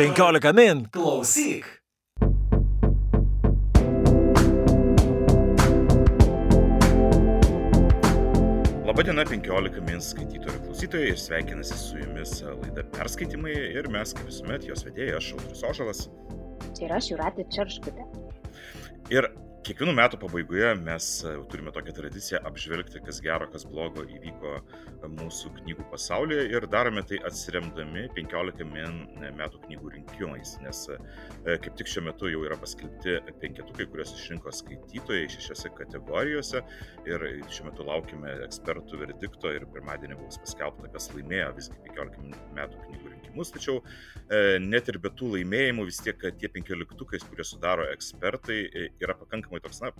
15 min. Klausyk. Labadiena 15 min skaitytojų ir klausytojai ir sveikinasi su jumis laida perskaitimai ir mes, kaip visuomet, jos vedėjai, aš Audrius Ožalas. Ir aš Juratė Čerškutė. Ir Kiekvienų metų pabaigoje mes e, turime tokią tradiciją apžvelgti, kas gero, kas blogo įvyko mūsų knygų pasaulyje ir darome tai atsiremdami 15 min metų knygų rinkimais, nes e, kaip tik šiuo metu jau yra paskelbti penketukai, kuriuos išrinko skaitytojai šešiose kategorijose ir šiuo metu laukime ekspertų verdikto ir pirmadienį bus paskelbta, kas laimėjo visgi 15 metų knygų rinkimus, tačiau e, net ir be tų laimėjimų vis tiek tie penkioliktukai, kurie sudaro ekspertai, yra pakankamai toks, na,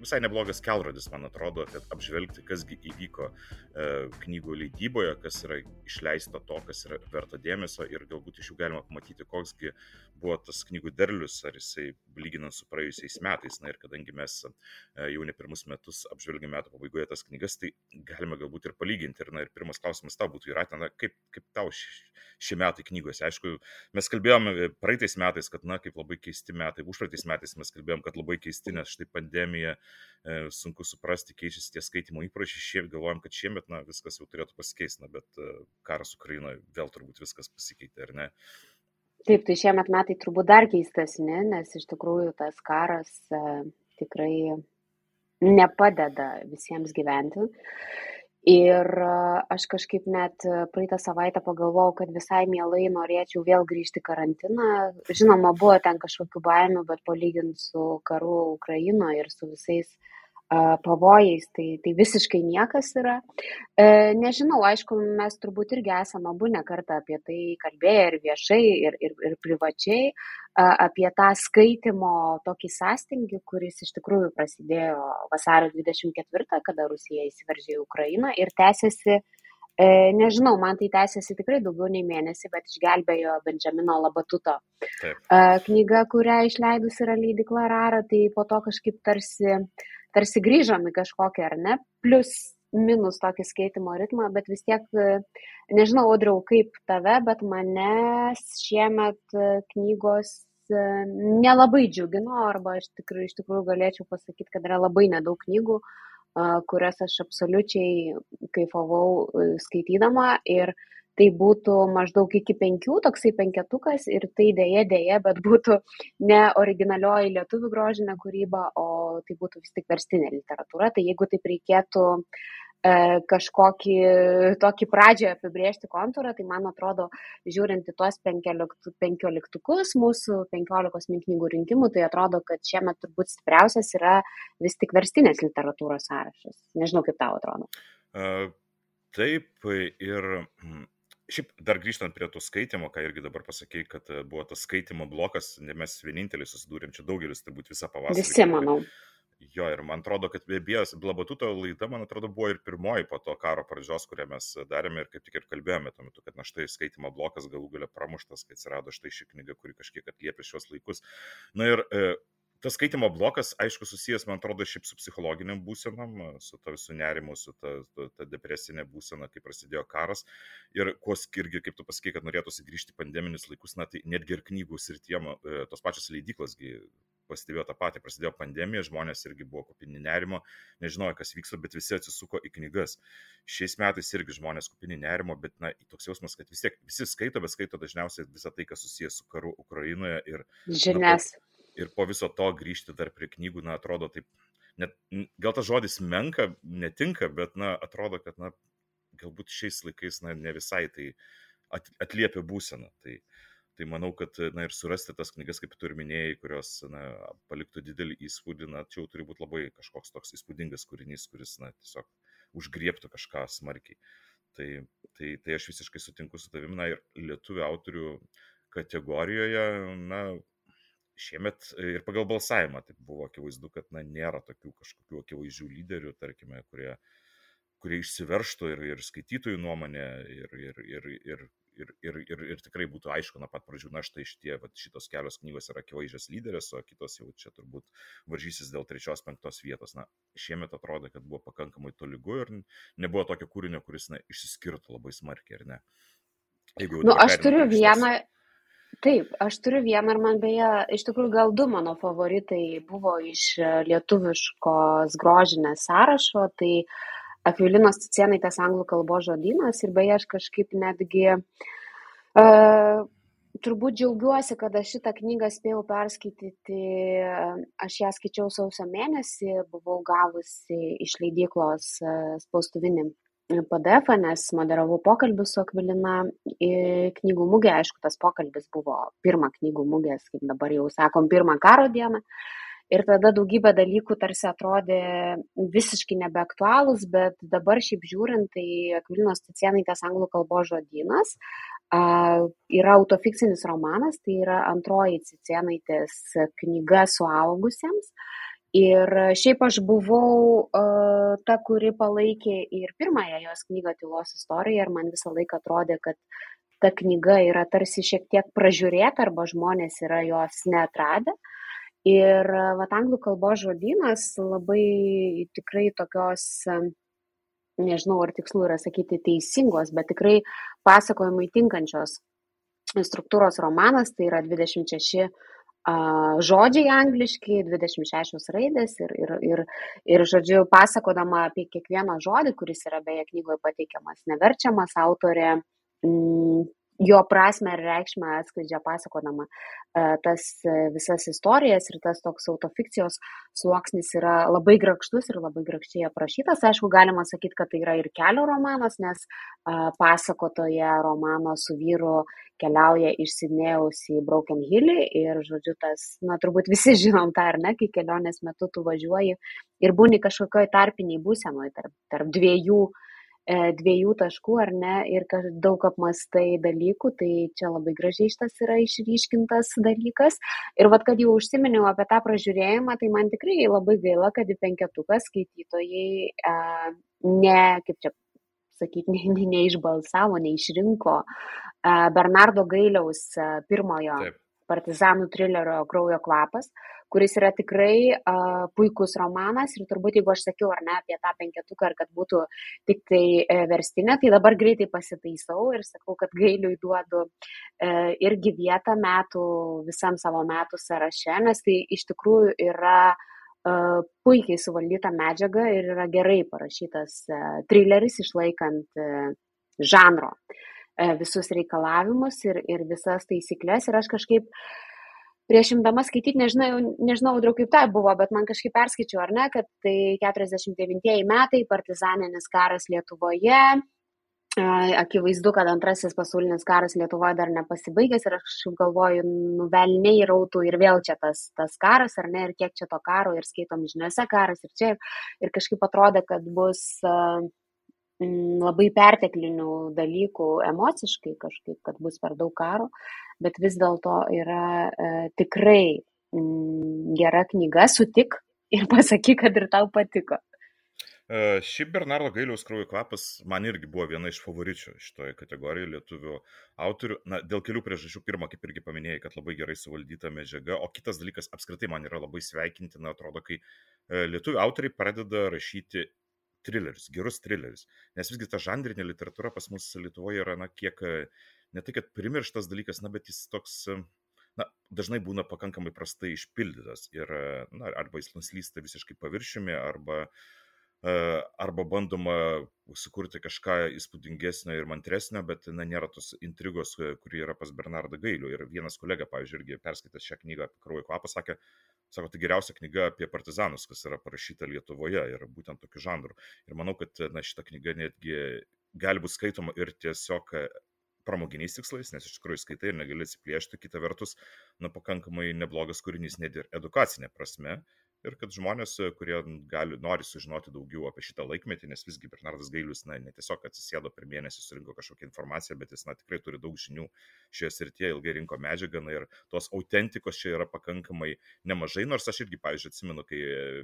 visai neblogas kelrodis, man atrodo, kad apžvelgti, kasgi įvyko e, knygų leidyboje, kas yra išleista to, kas yra verta dėmesio ir galbūt iš jų galima pamatyti, koksgi buvo tas knygų derlius, ar jisai lyginant su praėjusiais metais. Na ir kadangi mes e, jau ne pirmus metus apžvelgėme metų pabaigoje tas knygas, tai galime galbūt ir palyginti. Ir, na, ir pirmas klausimas tau būtų, Iratė, na, kaip, kaip tau šie metai knygose? Aišku, mes kalbėjome praeitais metais, kad, na, kaip labai keisti metai, užpraeitais metais mes kalbėjome, kad labai keisti, nes štai pandemija, e, sunku suprasti, keičiasi tie skaitimo įpročiai, šiemet galvojam, kad šiemet na, viskas jau turėtų pasikeisti, na, bet e, karas Ukrainoje vėl turbūt viskas pasikeitė, ar ne? Taip, tai šiemet metai turbūt dar keistesni, nes iš tikrųjų tas karas e, tikrai nepadeda visiems gyventi. Ir aš kažkaip net praeitą savaitę pagalvojau, kad visai mielai norėčiau vėl grįžti karantiną. Žinoma, buvo ten kažkokių baimių, bet palyginti su karu Ukrainoje ir su visais pavojais, tai, tai visiškai niekas yra. E, nežinau, aišku, mes turbūt irgi esame abu nekartą apie tai kalbėję ir viešai, ir, ir, ir privačiai, apie tą skaitimo tokį sąstingį, kuris iš tikrųjų prasidėjo vasario 24, kada Rusija įsiveržė į Ukrainą ir tęsiasi E, nežinau, man tai tęsiasi tikrai daugiau nei mėnesį, bet išgelbėjo Benjamino Labatuto Taip. knyga, kurią išleidus yra leidikla Rara, tai po to kažkaip tarsi, tarsi grįžom į kažkokią, ar ne, plus minus tokį skaitimo ritmą, bet vis tiek, nežinau, Audriau, kaip tave, bet mane šiemet knygos nelabai džiugino, arba aš tikrai, iš tikrųjų galėčiau pasakyti, kad yra labai nedaug knygų, kurias aš absoliučiai kaifavau e, skaitydama ir tai būtų maždaug iki penkių, toksai penketukas ir tai dėje dėje, bet būtų ne originalioji lietuvių grožinė kūryba, o tai būtų vis tik verstinė literatūra. Tai jeigu taip reikėtų E, kažkokį tokį pradžią apibriežti kontūrą, tai man atrodo, žiūrint į tuos penkioliktukus mūsų penkiolikos min knygų rinkimų, tai atrodo, kad šiemet turbūt stipriausias yra vis tik verstinės literatūros sąrašas. Nežinau, kaip tau atrodo. Uh, taip ir mm, Šiaip dar grįžtant prie to skaitimo, ką irgi dabar pasakėjai, kad e, buvo tas skaitimo blokas, ne mes vieninteliai susidūrėm, čia daugelis turbūt visą pavasarį. Visi, manau. Jo, ir man atrodo, kad Bėbijas Blabatuto laida, man atrodo, buvo ir pirmoji po to karo pradžios, kurią mes darėme ir kaip tik ir kalbėjome tuo metu, kad na štai skaitimo blokas galų galia pramuštas, kai atsirado štai ši knyga, kuri kažkiek atliepia šios laikus. Na ir e, tas skaitimo blokas, aišku, susijęs, man atrodo, šiaip su psichologiniam būsenom, su to visų nerimu, su ta, ta, ta depresinė būsena, kai prasidėjo karas. Ir kuo skirgi, kaip tu pasakai, kad norėtųsi grįžti pandeminius laikus, na tai netgi ir knygų srityje, e, tos pačios leidyklasgi pastebėjo tą patį, prasidėjo pandemija, žmonės irgi buvo kupini nerimo, nežinojo, kas vyksta, bet visi atsisuko į knygas. Šiais metais irgi žmonės kupini nerimo, bet na, toks jausmas, kad vis tiek visi skaito, bet skaito dažniausiai visą tai, kas susijęs su karu Ukrainoje ir žinias. Na, ir po viso to grįžti dar prie knygų, na, atrodo taip, net, gal tas žodis menka, netinka, bet, na, atrodo, kad, na, galbūt šiais laikais, na, ne visai tai atliepia būseną. Tai, Tai manau, kad na, ir surasti tas knygas, kaip tu ir minėjai, kurios na, paliktų didelį įspūdį, na, čia jau turi būti labai kažkoks toks įspūdingas kūrinys, kuris na, tiesiog užgriebtų kažką smarkiai. Tai, tai, tai aš visiškai sutinku su tavimi, na ir lietuvių autorių kategorijoje, na, šiemet ir pagal balsavimą tai buvo akivaizdu, kad na, nėra tokių kažkokių akivaizdžių lyderių, tarkime, kurie, kurie išsiverštų ir, ir skaitytojų nuomonė, ir, ir, ir, ir ir, ir, ir, ir tikrai būtų aišku nuo pat pradžių, na štai šitie, va, šitos kelios knygos yra akivaizdžios lyderės, o kitos jau čia turbūt varžysis dėl trečios, penktos vietos. Na, šiemet atrodo, kad buvo pakankamai tolygu ir nebuvo tokio kūrinio, kuris na, išsiskirtų labai smarkiai, ar ne? Jeigu nu, aš turiu vieną, Taip, aš turiu vieną ir man beje, iš tikrųjų gal du mano favoritai buvo iš e, lietuviškos grožinės sąrašo, tai Akvilinos Cicienaitės anglų kalbos žodynas ir beje aš kažkaip netgi uh, turbūt džiaugiuosi, kad aš šitą knygą spėjau perskaityti, aš ją skaičiau sausio mėnesį, buvau gavusi iš leidyklos spaustuvinį PDF, nes moderavau pokalbį su Akvilina knygų mugė, aišku, tas pokalbis buvo pirmą knygų mugės, kaip dabar jau sakom, pirmą karo dieną. Ir tada daugybė dalykų tarsi atrodė visiškai nebeaktualūs, bet dabar šiaip žiūrint, tai Akvilinos Ticianaitės anglų kalbos žodynas yra autofiksinis romanas, tai yra antroji Ticianaitės knyga suaugusiems. Ir šiaip aš buvau uh, ta, kuri palaikė ir pirmąją jos knygą Tylos istoriją ir man visą laiką atrodė, kad ta knyga yra tarsi šiek tiek pražiūrėta arba žmonės yra jos neatradę. Ir vat anglų kalbos žodynas labai tikrai tokios, nežinau ar tikslu yra sakyti teisingos, bet tikrai pasakojimui tinkančios struktūros romanas, tai yra 26 žodžiai angliški, 26 raidės ir, ir, ir, ir, žodžiu, pasakodama apie kiekvieną žodį, kuris yra beje knygoje pateikiamas, neverčiamas, autorė jo prasme ir reikšmę atskleidžia pasakodama e, tas e, visas istorijas ir tas toks autofikcijos sluoksnis yra labai grakštus ir labai grakščiai aprašytas. Aišku, galima sakyti, kad tai yra ir kelio romanas, nes e, pasakotoje romano su vyru keliauja iš Sidnėjaus į Broken Hillį ir, žodžiu, tas, na, turbūt visi žinom tą ar ne, kai kelionės metu tu važiuoji ir būni kažkokioj tarpiniai būsenoje tarp, tarp dviejų uh, dviejų taškų ar ne ir kad daug apmastai dalykų, tai čia labai gražiai šitas yra išryškintas dalykas. Ir vad, kad jau užsiminiau apie tą pražiūrėjimą, tai man tikrai labai gaila, kad į penketuką skaitytojai a, ne, kaip čia sakyti, ne, ne, neišbalsavo, neišrinko a, Bernardo Gailiaus pirmojo Taip partizanų trilerio Kraujo kvapas, kuris yra tikrai uh, puikus romanas ir turbūt jeigu aš sakiau ar ne apie tą penketuką ir kad būtų tik tai uh, verstinė, tai dabar greitai pasitaisau ir sakau, kad gailiui duodu uh, irgi vietą metų visam savo metų sąraše, nes tai iš tikrųjų yra uh, puikiai suvaldyta medžiaga ir yra gerai parašytas uh, trileris išlaikant uh, žanro. Uh, E, visus reikalavimus ir, ir visas taisyklės. Ir aš kažkaip prieš imdama skaityti, nežinau, nežinau draug kaip tai buvo, bet man kažkaip perskaičiau, ar ne, kad tai 49 metai, partizaninis karas Lietuvoje. Akivaizdu, kad antrasis pasaulinis karas Lietuvoje dar nepasibaigęs ir aš galvoju, nuvelniai rautų ir vėl čia tas, tas karas, ar ne, ir kiek čia to karo, ir skaitom žiniuose karas, ir čia, ir kažkaip atrodė, kad bus uh, labai perteklinių dalykų emociškai kažkaip, kad bus per daug karo, bet vis dėlto yra e, tikrai mm, gera knyga, sutik ir pasakyk, kad ir tau patiko. Uh, Šiaip Bernardo Gailiaus kraujo kvapas man irgi buvo viena iš favoričių šitoje kategorijoje lietuvių autorių. Na, dėl kelių priežasčių. Pirma, kaip irgi paminėjai, kad labai gerai suvaldyta medžiaga, o kitas dalykas apskritai man yra labai sveikintina, atrodo, kai uh, lietuvių autoriai pradeda rašyti trilerius, gerus trilerius. Nes visgi ta žanrinė literatūra pas mus Lietuvoje yra, na, kiek ne tai, kad primirštas dalykas, na, bet jis toks, na, dažnai būna pakankamai prastai išpildytas ir, na, arba jis nuslysta visiškai paviršiumi, arba uh, arba bandoma sukurti kažką įspūdingesnio ir mantresnio, bet na, nėra tos intrigos, kuri yra pas Bernardą Gailių. Ir vienas kolega, pavyzdžiui, irgi perskaitęs šią knygą apie kraujo kvapą, sakė, sako, tai geriausia knyga apie partizanus, kas yra parašyta Lietuvoje ir būtent tokiu žanru. Ir manau, kad na, šita knyga netgi gali būti skaitoma ir tiesiog pramoginiais tikslais, nes iš tikrųjų skaitai ir negali atsiplėšti, kita vertus, na, pakankamai neblogas kūrinys net ir edukacinė prasme, ir kad žmonės, kurie gali, nori sužinoti daugiau apie šitą laikmetį, nes visgi Bernardas Gailius, na, ne tiesiog atsisėdo per mėnesį, surinko kažkokią informaciją, bet jis, na, tikrai turi daug žinių šioje srityje, ilgai rinko medžiagą, na, ir tos autentikos čia yra pakankamai nemažai, nors aš irgi, pavyzdžiui, atsimenu, kai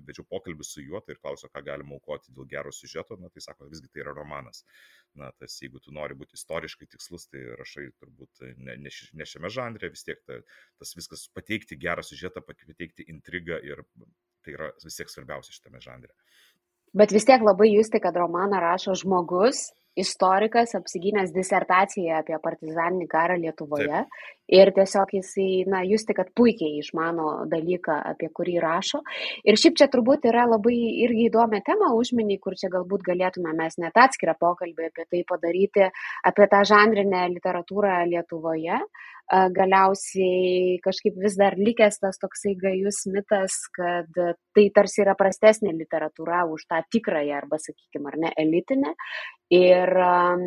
vedžiau pokalbį su juo, tai ir klausiau, ką galima aukoti dėl gero siužeto, na, tai sako, visgi tai yra romanas. Na, tas, jeigu tu nori būti istoriškai tikslus, tai rašai turbūt ne, ne, ne šiame žanre, vis tiek ta, tas viskas pateikti gerą siužetą, pateikti intrigą ir Tai yra vis tiek svarbiausia šitame žanre. Bet vis tiek labai justi, kad romaną rašo žmogus, istorikas, apsigynęs disertaciją apie partizaninį karą Lietuvoje. Taip. Ir tiesiog jisai, na, justi, kad puikiai išmano dalyką, apie kurį rašo. Ir šiaip čia turbūt yra labai irgi įdomi tema užminiai, kur čia galbūt galėtume mes net atskirą pokalbį apie tai padaryti, apie tą žanrinę literatūrą Lietuvoje galiausiai kažkaip vis dar likęs tas toksai gajus mitas, kad tai tarsi yra prastesnė literatūra už tą tikrąją arba, sakykime, ar ne, elitinę. Ir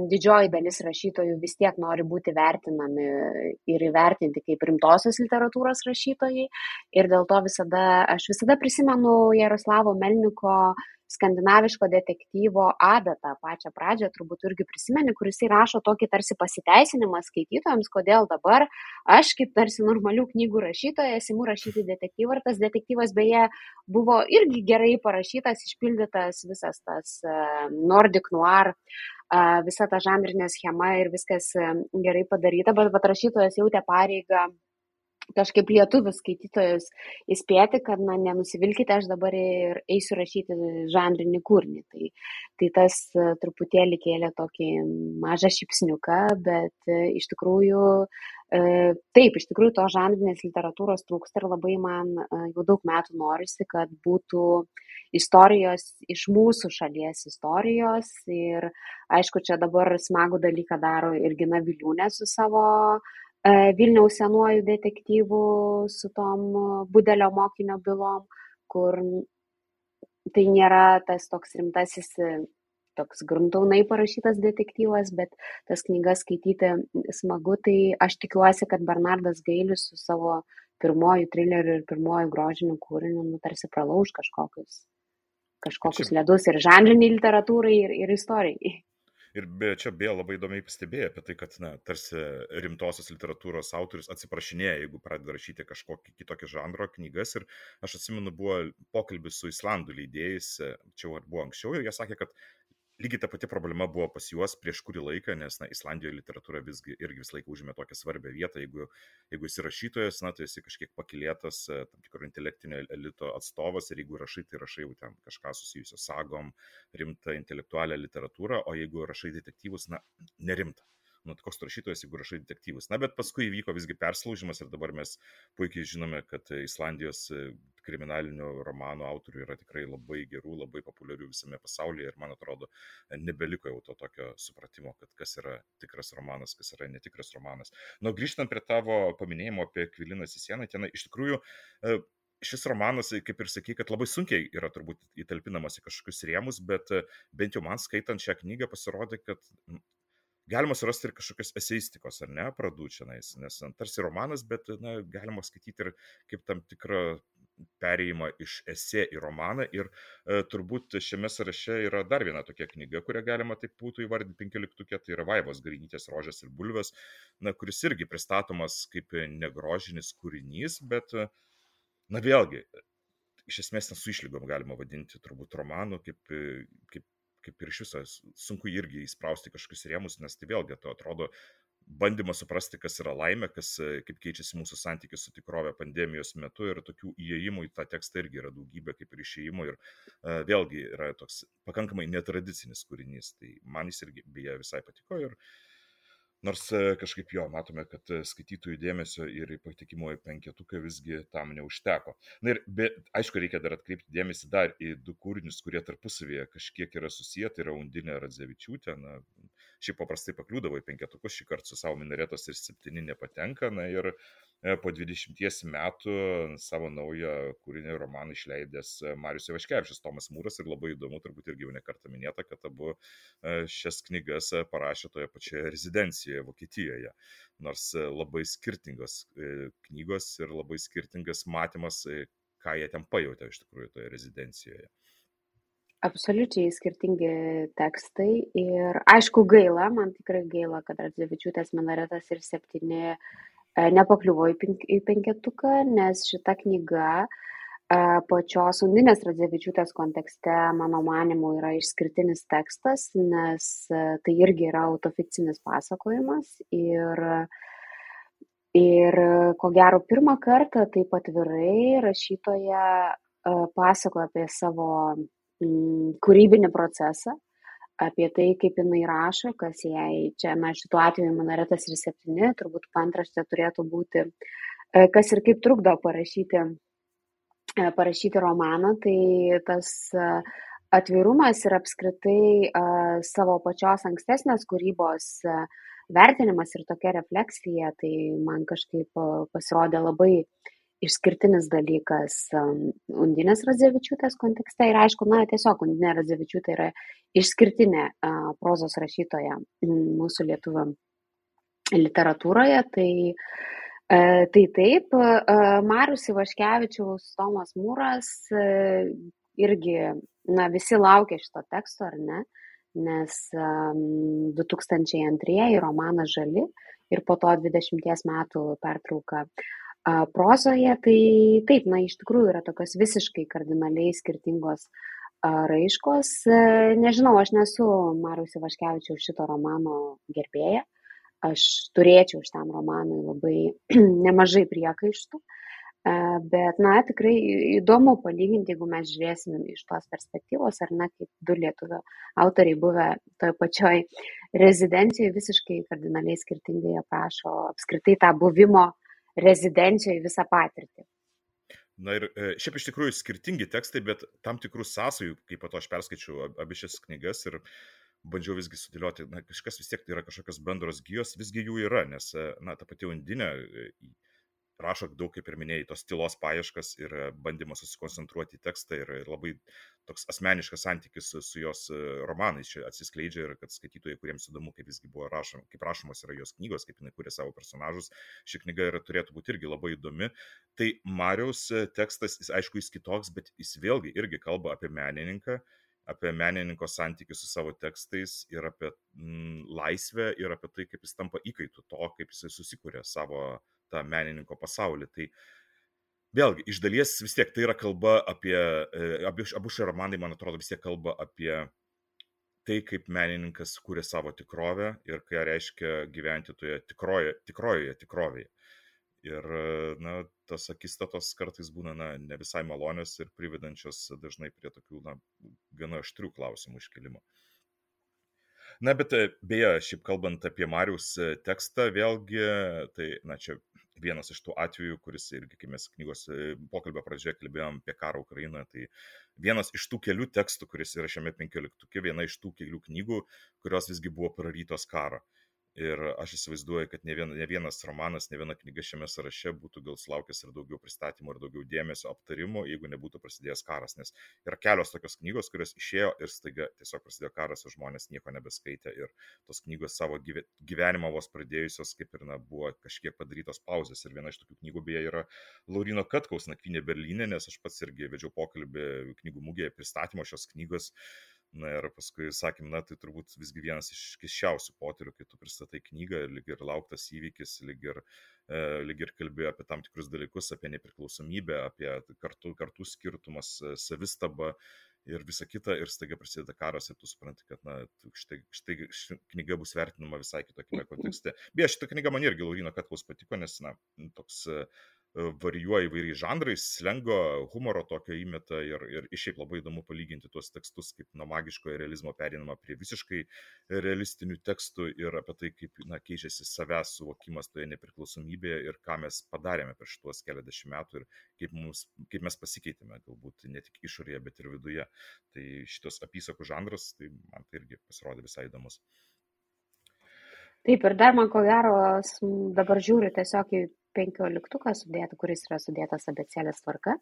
didžioji dalis rašytojų vis tiek nori būti vertinami ir įvertinti kaip rimtosios literatūros rašytojai. Ir dėl to visada, aš visada prisimenu Jaroslavo Melniko skandinaviško detektyvo adatą pačią pradžią turbūt irgi prisimeni, kuris įrašo tokį tarsi pasiteisinimą skaitytojams, kodėl dabar aš kaip tarsi normalių knygų rašytojas imu rašyti detektyvą ir tas detektyvas beje buvo irgi gerai parašytas, išpildytas visas tas Nordic Noir visa ta žanrinė schema ir viskas gerai padaryta, bet, bet rašytojas jautė pareigą kažkaip lietuvius skaitytojus įspėti, kad na, nenusivilkite, aš dabar ir eisiu rašyti žanrinį kūrinį. Tai, tai tas truputėlį kėlė tokį mažą šipsniuką, bet iš tikrųjų, taip, iš tikrųjų to žanrinės literatūros trūksta ir labai man jau daug metų norisi, kad būtų istorijos iš mūsų šalies istorijos. Ir aišku, čia dabar smagų dalyką daro ir Gina Viliūnė su savo E, Vilniaus senuoju detektyvu su tom e, Budelio mokinio bylom, kur tai nėra tas toks rimtasis, e, toks gruntaunai parašytas detektyvas, bet tas knygas skaityti smagu, tai aš tikiuosi, kad Bernardas Gailius su savo pirmoju trileriu ir pirmoju grožiniu kūriniu, nu, tarsi pralauž kažkokius, kažkokius ledus ir žanriniai literatūrai, ir, ir istorijai. Ir be, čia beje labai įdomiai pastebėjo apie tai, kad na, tarsi rimtosios literatūros autorius atsiprašinėja, jeigu pradeda rašyti kažkokį kitokį žanro knygas. Ir aš atsimenu, buvo pokalbis su Islandų leidėjais, čia buvo anksčiau, ir jie sakė, kad lygiai ta pati problema buvo pas juos prieš kurį laiką, nes na, Islandijoje literatūra visgi irgi visą laiką užėmė tokią svarbią vietą. Jeigu, jeigu esi rašytojas, na, tai esi kažkiek pakilėtas e, tam tikro intelektinio elito atstovas ir jeigu rašai, tai rašai jau ten kažką susijusio sagom, rimtą intelektualią literatūrą, o jeigu rašai detektyvus, na, nerimta nu, tai koks rašytojas, jeigu rašai detektyvus. Na, bet paskui įvyko visgi perslaužimas ir dabar mes puikiai žinome, kad Islandijos e, kriminalinių romanų autorių yra tikrai labai gerų, labai populiarių visame pasaulyje ir man atrodo, nebeliko jau to tokio supratimo, kad kas yra tikras romanas, kas yra netikras romanas. Na, nu, grįžtant prie tavo paminėjimo apie Kvilinas į sieną, ten iš tikrųjų e, šis romanas, kaip ir sakai, kad labai sunkiai yra turbūt įtalpinamas į kažkokius rėmus, bet bent jau man skaitant šią knygą pasirodė, kad galima surasti ir kažkokios eseistikos, ar ne, pradų čia, nes tarsi romanas, bet na, galima skaityti ir kaip tam tikrą perėjimą iš esė į romaną ir e, turbūt šiame sąraše yra dar viena tokia knyga, kurią galima taip būtų įvardinti penkioliktukė, tai yra Vaivos Garinytės rožės ir bulvės, na, kuris irgi pristatomas kaip negrožinis kūrinys, bet, na vėlgi, iš esmės nesu išlygom galima vadinti turbūt romanų, kaip, kaip kaip ir iš viso sunku irgi įsprausti kažkokius rėmus, nes tai vėlgi to atrodo bandymas suprasti, kas yra laimė, kas, kaip keičiasi mūsų santykis su tikrove pandemijos metu ir tokių įėjimų į tą tekstą irgi yra daugybė, kaip ir išėjimų ir uh, vėlgi yra toks pakankamai netradicinis kūrinys, tai man jis irgi beje visai patiko ir uh, Nors e, kažkaip jo, matome, kad e, skaitytojų dėmesio ir patikimo į penketuką visgi tam neužteko. Na ir be, aišku, reikia dar atkreipti dėmesį dar į du kūrinius, kurie tarpusavėje kažkiek yra susiję, tai yra Undinė Radzevičiūtė, na, šiaip paprastai pakliūdavo į penketukus, šį kartą su savo minaretos ir septyni nepatenka, na ir E, po 20 metų savo naują kūrinį romaną išleidęs e, Marius Ivaškevičius, Tomas Mūras ir labai įdomu, turbūt irgi jau nekartą minėta, kad abu e, šias knygas parašė toje pačioje rezidencijoje Vokietijoje. Nors labai skirtingos knygos ir labai skirtingas matymas, ką jie ten pajutė iš tikrųjų toje rezidencijoje. Absoliučiai skirtingi tekstai ir aišku gaila, man tikrai gaila, kad Radzevičiūtės minaretas ir septyni E, nepakliuvo į, pink, į penketuką, nes šita knyga e, pačios Undinės Radzevičiūtės kontekste, mano manimu, yra išskirtinis tekstas, nes e, tai irgi yra autofikcinis pasakojimas ir, ir ko gero pirmą kartą taip atvirai rašytoja pasakoja apie savo kūrybinį procesą, apie tai, kaip jinai rašo, kas jai čia, na, šituo atveju Minaretas ir septyni, turbūt pantraštė turėtų būti, e, kas ir kaip trukdo parašyti, e, parašyti romaną, tai tas e, atvirumas ir apskritai savo pačios ankstesnės kūrybos vertinimas ir tokia refleksija, tai man kažkaip pasirodė labai uh, išskirtinis dalykas Undinės Radzevičiūtės kontekste ir aišku, na, tiesiog Undinė Radzevičiūtė yra išskirtinė prozos rašytoja mūsų lietuvių literatūroje, tai, e, tai taip, Marius Ivaškevičiaus, Tomas Mūras irgi, na, visi laukia šito teksto, ar ne, nes 2002 romanas Žali ir po to 20 metų pertrauka prozoje tai taip na iš tikrųjų yra tokios visiškai kardinaliai skirtingos raiškos. Nežinau aš nesu mariaus ivaškevičiaus šito romano gerbėja. Aš turėčiau šitam romanui labai nemažai priekaištų. Bet, na, tikrai įdomu palyginti, jeigu mes žiūrėsim iš tos perspektyvos, ar ne, kaip du lietuvių autoriai buvę toje pačioj rezidencijoje visiškai kardinaliai skirtingai aprašo apskritai tą buvimo uh, rezidencijoje visą patirtį. Na ir e, šiaip iš tikrųjų skirtingi tekstai, bet tam tikrų sąsajų, kaip po to aš perskaičiau abi šias knygas ir bandžiau visgi sudėlioti, na kažkas vis tiek tai yra kažkokios bendros gyjos, visgi jų yra, nes, e, na, ta pati undinė e, rašo daug, kaip ir minėjai, tos tylos paieškas ir e, bandymas susikoncentruoti į tekstą ir labai toks asmeniškas santykis su, su jos e, romanais čia atsiskleidžia ir kad skaitytojai, kuriems įdomu, kaip visgi buvo rašom, kaip rašomos yra jos knygos, kaip jinai kūrė savo personažus, ši knyga yra, turėtų būti irgi labai įdomi. Tai Mariaus e, tekstas, jis aišku, jis kitoks, bet jis vėlgi irgi kalba apie menininką apie menininko santykių su savo tekstais ir apie mm, laisvę ir apie tai, kaip jis tampa įkaitu to, kaip jisai susikūrė savo tą menininko pasaulį. Tai vėlgi, iš dalies vis tiek tai yra kalba apie, e, abu, abu šie romanai, man atrodo, vis tiek kalba apie tai, kaip menininkas kūrė savo tikrovę ir ką reiškia gyventi toje tikroje, tikrojoje tikrovėje. Ir, na, tas akistatos kartais būna, na, ne visai malonios ir privedančios dažnai prie tokių, na, gana aštrių klausimų iškelimo. Na, bet beje, šiaip kalbant apie Marius tekstą, vėlgi, tai, na, čia vienas iš tų atvejų, kuris irgi, kai mes knygos e, pokalbio pradžioje kalbėjom apie karą Ukrainoje, tai vienas iš tų kelių tekstų, kuris yra šiame penkioliktuke, viena iš tų kelių knygų, kurios visgi buvo prarytos karo. Ir aš įsivaizduoju, kad ne, vien, ne vienas romanas, ne viena knyga šiame sąraše būtų gal sulaukęs ir daugiau pristatymų, ir daugiau dėmesio aptarimų, jeigu nebūtų prasidėjęs karas. Nes yra kelios tokios knygos, kurios išėjo ir staiga tiesiog prasidėjo karas, o žmonės nieko nebeskaitė. Ir tos knygos savo gyvenimą vos pradėjusios, kaip ir na, buvo kažkiek padarytos pauzės. Ir viena iš tokių knygų beje yra Laurino Katkaus nakvynė Berlyne, nes aš pats irgi vedžiau pokalbį knygų mūgėje pristatymo šios knygos. Uh, Na ir paskui sakėm, na tai turbūt visgi vienas iš kiščiausių potyrių, kai tu pristatai knygą, lyg ir lauktas įvykis, lyg ir, e, lyg ir kalbėjo apie tam tikrus dalykus, apie nepriklausomybę, apie kartų, kartų skirtumas, e, savistabą ir visa kita, ir staiga prasideda karas ir tu supranti, kad na, štai, štai ši knyga bus vertinama visai kitokiame kontekste. Beje, šitą knygą man irgi Laurino Katkaus patiko, nes, na, toks varijuoja įvairiais žanrais, slengo, humoro tokio įmeta ir, ir šiaip labai įdomu palyginti tuos tekstus, kaip nuo magiškojo realizmo perinama prie visiškai realistinių tekstų ir apie tai, kaip na, keičiasi savęs suvokimas toje nepriklausomybėje ir ką mes padarėme per šituos keliasdešimt metų ir kaip, mums, kaip mes pasikeitėme, galbūt ne tik išorėje, bet ir viduje. Tai šitos apysakų žanras, tai man tai irgi pasirodė visai įdomus. Taip, ir dar man ko gero, dabar žiūriu tiesiog į penkioliktuką sudėtą, kuris yra sudėtas abecėlės tvarka.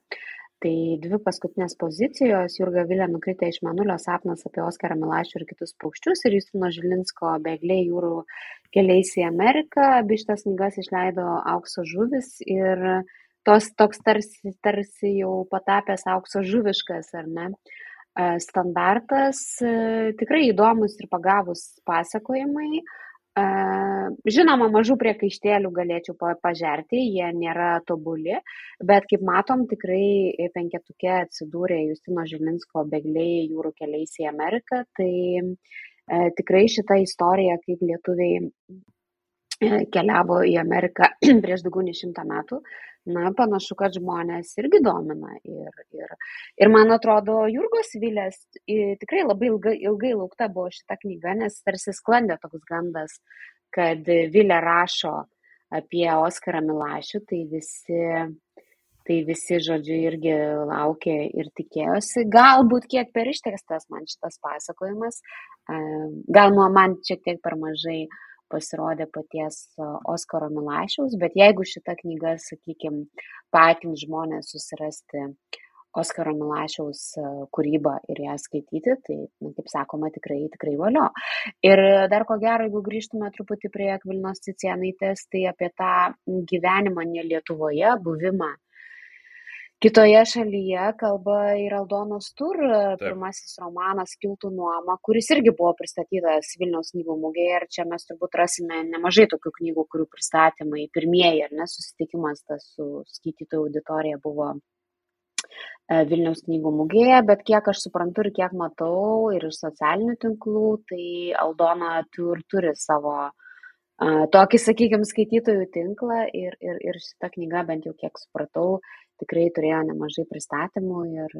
Tai dvi paskutinės pozicijos - Jurga Vilė nukritę iš Manulio sapnas apie Oskarą Milašių ir kitus paukščius ir Justino Žilinsko Begliai jūrų keliais į Ameriką. Abi šitas knygas išleido aukso žuvis ir tos toks tarsi, tarsi jau patapęs aukso žuviškas, ar ne? Standartas tikrai įdomus ir pagavus pasakojimai Žinoma, mažų priekaištėlių galėčiau pažerti, jie nėra tobuli, bet kaip matom, tikrai penketuke atsidūrė Justino Žilinsko begliai jūrų keliais į Ameriką, tai e, tikrai šita istorija, kaip lietuviai keliavo į Ameriką prieš daugiau nei šimtą metų. Na, panašu, kad žmonės irgi domina. Ir, ir, ir man atrodo, Jurgos Vilės tikrai labai ilgai, ilgai laukta buvo šita knyga, nes tarsi sklandė toks gandas, kad Vilė rašo apie Oskarą Milašių, tai visi, tai visi, žodžiu, irgi laukė ir tikėjosi. Galbūt kiek per ištekstas man šitas pasakojimas, gal nuo man šiek tiek per mažai pasirodė paties Oskaro Milašiaus, bet jeigu šita knyga, sakykime, patins žmonės susirasti Oskaro Milašiaus kūrybą ir ją skaityti, tai, na, kaip sakoma, tikrai, tikrai valio. Ir dar ko gero, jeigu grįžtume truputį prie Akvilinos Cicianaitės, tai apie tą gyvenimą ne Lietuvoje, buvimą kitoje šalyje kalba ir Aldonos Tur, Taip. pirmasis romanas Kiltų nuoma, kuris irgi buvo pristatytas Vilniaus knygų mugėje ir čia mes turbūt rasime nemažai tokių knygų, kurių pristatymai pirmieji, ar ne, susitikimas tas su skaitytojų auditorija buvo e, Vilniaus knygų mugėje, bet kiek aš suprantu ir kiek matau ir iš socialinių tinklų, tai Aldona Tur turi savo uh, tokį, sakykime, skaitytojų tinklą ir, ir, ir šita knyga, bent jau kiek supratau, tikrai turėjo nemažai pristatymų ir,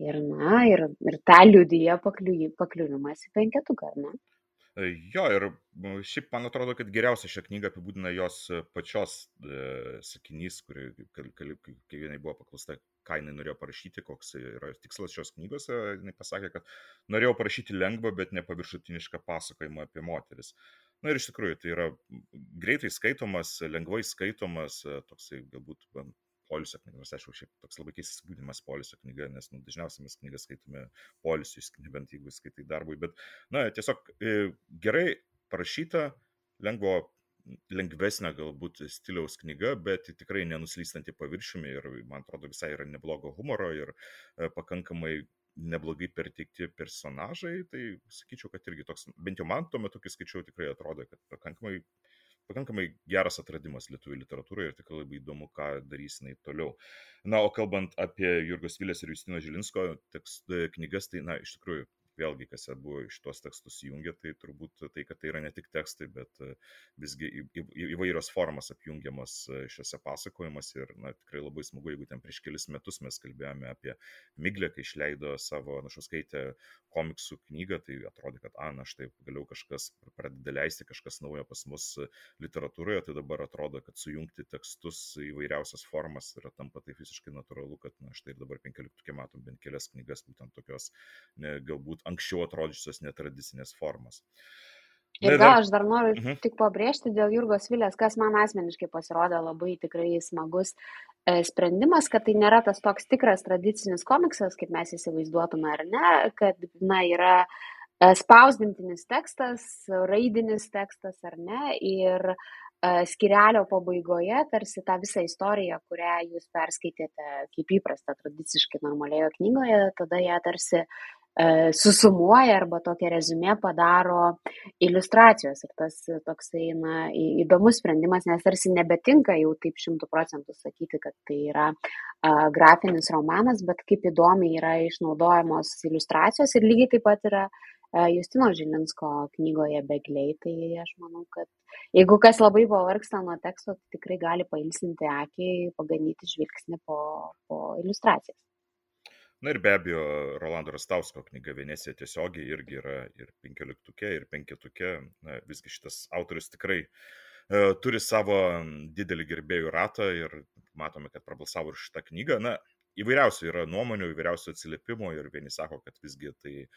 ir, na, ir, ir tą liudyje pakliuvimas į penketuką, ar ne? E, jo, ir šiaip man atrodo, kad geriausia šią knygą apibūdina jos pačios e, sakinys, kuri, kai jinai buvo paklausta, ką jinai norėjo parašyti, koks yra tikslas šios knygos, jinai pasakė, kad norėjau parašyti lengvą, bet nepaviršutinišką pasakojimą apie moteris. Na ir iš tikrųjų, tai yra greitai skaitomas, lengvai skaitomas, toksai galbūt polisio knyga, nors aišku, šiaip toks labai keistas būdimas polisio knyga, nes nu, dažniausiai mes knygas skaitome polisui, nebent jeigu skaitai darbui, bet, na, tiesiog e, gerai parašyta, lengvo, lengvesnė galbūt stiliaus knyga, bet tikrai nenuslystanti paviršiumi ir, man atrodo, visai yra neblogo humoro ir e, pakankamai neblogai perteikti personažai, tai sakyčiau, kad irgi toks, bent jau man tuo metu, kai skaičiau, tikrai atrodė, kad pakankamai pakankamai geras atradimas lietuvių literatūroje ir tikrai labai įdomu, ką darys jinai toliau. Na, o kalbant apie Jurgos Vilės ir Justino Žilinsko tekst, knygas, tai, na, iš tikrųjų, vėlgi, kas buvo iš tuos tekstus jungia, tai turbūt tai, kad tai yra ne tik tekstai, bet e, visgi įvairios formas apjungiamas e, šiuose pasakojimuose ir na, tikrai labai smagu, jeigu ten prieš kelis metus mes kalbėjome apie Miglę, kai išleido savo našuskaitę komiksų knygą, tai atrodė, kad, a, na štai, galiau kažkas pradeda leisti kažkas naujo pas mus literatūroje, tai dabar atrodo, kad sujungti tekstus įvairiausias formas yra tampa tai visiškai natūralu, kad, na štai ir dabar 15 matom bent kelias knygas būtent tokios, ne, galbūt anksčiau atrodžiusios netradicinės formos. Ir gal aš dar noriu mhm. tik pabrėžti dėl Jurgos Vilės, kas man asmeniškai pasirodė labai tikrai smagus e, sprendimas, kad tai nėra tas toks tikras tradicinis komiksas, kaip mes įsivaizduotume ar ne, kad na, yra e, spausdintinis tekstas, raidinis tekstas ar ne, ir e, skirelio pabaigoje tarsi tą visą istoriją, kurią jūs perskaitėte kaip įprasta tradiciškai normalioje knygoje, tada ją tarsi susumuoja arba tokią rezumė padaro iliustracijos. Ir tas toksai na, įdomus sprendimas, nes tarsi nebetinka jau taip šimtų procentų sakyti, kad tai yra a, grafinis romanas, bet kaip įdomiai yra išnaudojamos iliustracijos ir lygiai taip pat yra a, Justino Žilinsko knygoje Begliai. Tai aš manau, kad jeigu kas labai pavargsta nuo teksto, tai tikrai gali pailsinti akį, paganyti žvilgsnį po, po iliustracijas. Na ir be abejo, Rolando Rastausko knyga Venecija tiesiogiai irgi yra ir penkioliktukė, ir penketukė. Na, visgi šitas autorius tikrai e, turi savo didelį gerbėjų ratą ir matome, kad prabalsavo ir šitą knygą. Na, įvairiausių yra nuomonių, įvairiausių atsiliepimų ir vieni sako, kad visgi tai e,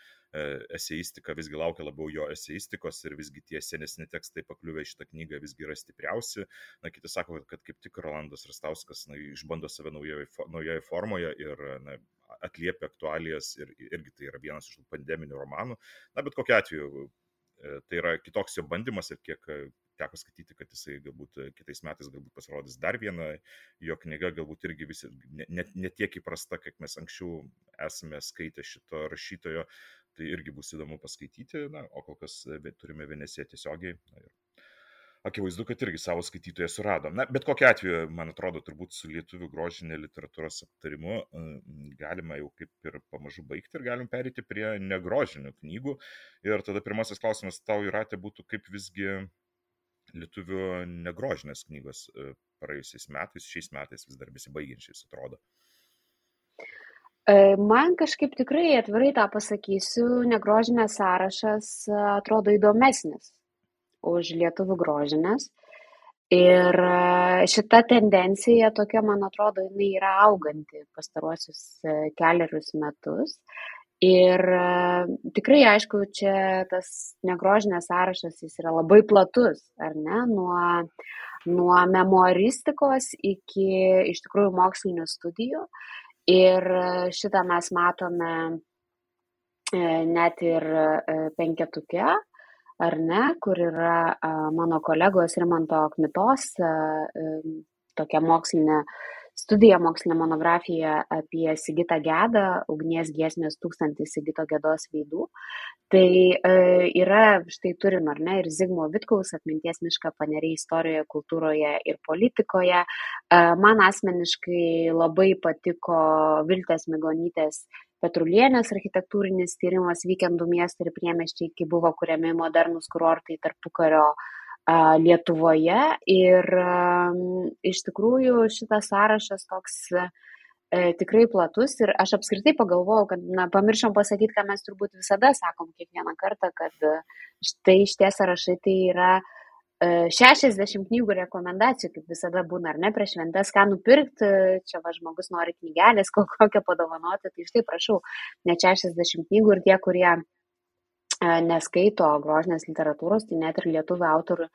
eseistika visgi laukia labiau jo eseistikos ir visgi tie senesni tekstai pakliuvę į šitą knygą visgi yra stipriausi. Na, kiti sako, kad kaip tik Rolandas Rastauskas na, išbando save naujoje, naujoje formoje ir na, atliepia aktualijas ir irgi tai yra vienas iš tų pandeminių romanų. Na, bet kokiu atveju e, tai yra kitoks jo bandymas ir kiek e, teko skaityti, kad jisai galbūt e, kitais metais galbūt pasirodys dar viena jo knyga, galbūt irgi visi net ne, ne įprasta, kiek mes anksčiau esame skaitę šito rašytojo, tai irgi bus įdomu paskaityti, na, o kol kas turime Veneciją tiesiogiai. Na, ir akivaizdu, kad irgi savo skaitytoją surado. Na, bet kokia atveju, man atrodo, turbūt su lietuvių grožinė literatūros aptarimu galima jau kaip ir pamažu baigti ir galim perėti prie negrožinių knygų. Ir tada pirmasis klausimas tau įratė būtų, kaip visgi lietuvių negrožinės knygos praėjusiais metais, šiais metais vis dar besibaigiančiais atrodo? Man kažkaip tikrai atvirai tą pasakysiu, negrožinės sąrašas atrodo įdomesnis už lietuvių grožinės. Ir šita tendencija tokia, man atrodo, jinai yra auganti pastaruosius keliarius metus. Ir tikrai, aišku, čia tas negrožinės sąrašas, jis yra labai platus, ar ne, nuo, nuo memoristikos iki iš tikrųjų mokslinių studijų. Ir šitą mes matome net ir penketuke, ar ne, kur yra mano kolegos Rimanto Kmitos tokia mokslinė studija, mokslinė monografija apie Sigitą Gedą, ugnies giesmės tūkstantis Sigito Gedos veidų. Tai e, yra, štai turim, ar ne, ir Zigmo Vitkaus atminties mišką paneriai istorijoje, kultūroje ir politikoje. E, man asmeniškai labai patiko Viltės Migonytės Petrulienės architektūrinis tyrimas Vykendų miestai ir priemeščiai, kai buvo kuriami modernus kurortai tarpukario Lietuvoje. Ir iš tikrųjų šitas sąrašas toks e, tikrai platus ir aš apskritai pagalvojau, kad, na, pamiršom pasakyti, ką mes turbūt visada sakom kiekvieną kartą, kad štai šitie sąrašai tai yra 60 knygų rekomendacijų, kaip visada būna, ar ne, prieš šventės, ką nupirkti, čia va žmogus nori knygelės, kokią padovanoti, tai štai prašau, net 60 knygų ir tie, kurie neskaito grožinės literatūros, tai net ir lietuvių autorių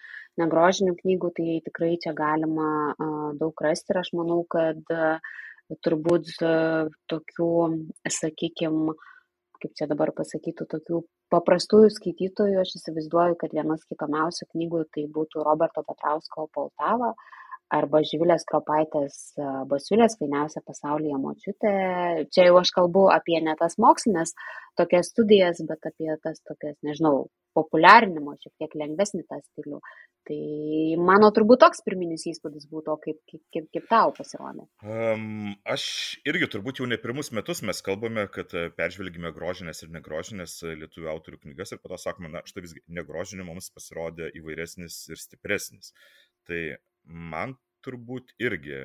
negrožinių knygų, tai tikrai čia galima daug rasti ir aš manau, kad turbūt tokių, sakykime, kaip čia dabar pasakytų, tokių paprastųjų skaitytojų, aš įsivaizduoju, kad vienas kitomiausių knygų tai būtų Roberto Petrausko Poltava arba Živilės Kropaitės Basiulės fainiausia pasaulyje močiutė. Čia jau aš kalbu apie ne tas mokslinės tokias studijas, bet apie tas tokias, nežinau, populiarinimo, šiek tiek lengvesnį tą stilių. Tai mano turbūt toks pirminis įspūdis būtų, kaip, kaip, kaip, kaip tau pasirodė. Um, aš irgi turbūt jau ne pirmus metus mes kalbame, kad peržvelgime grožinės ir negrožinės lietuvių autorių knygas ir po to sakome, na štai visgi negrožinė mums pasirodė įvairesnis ir stipresnis. Tai man turbūt irgi,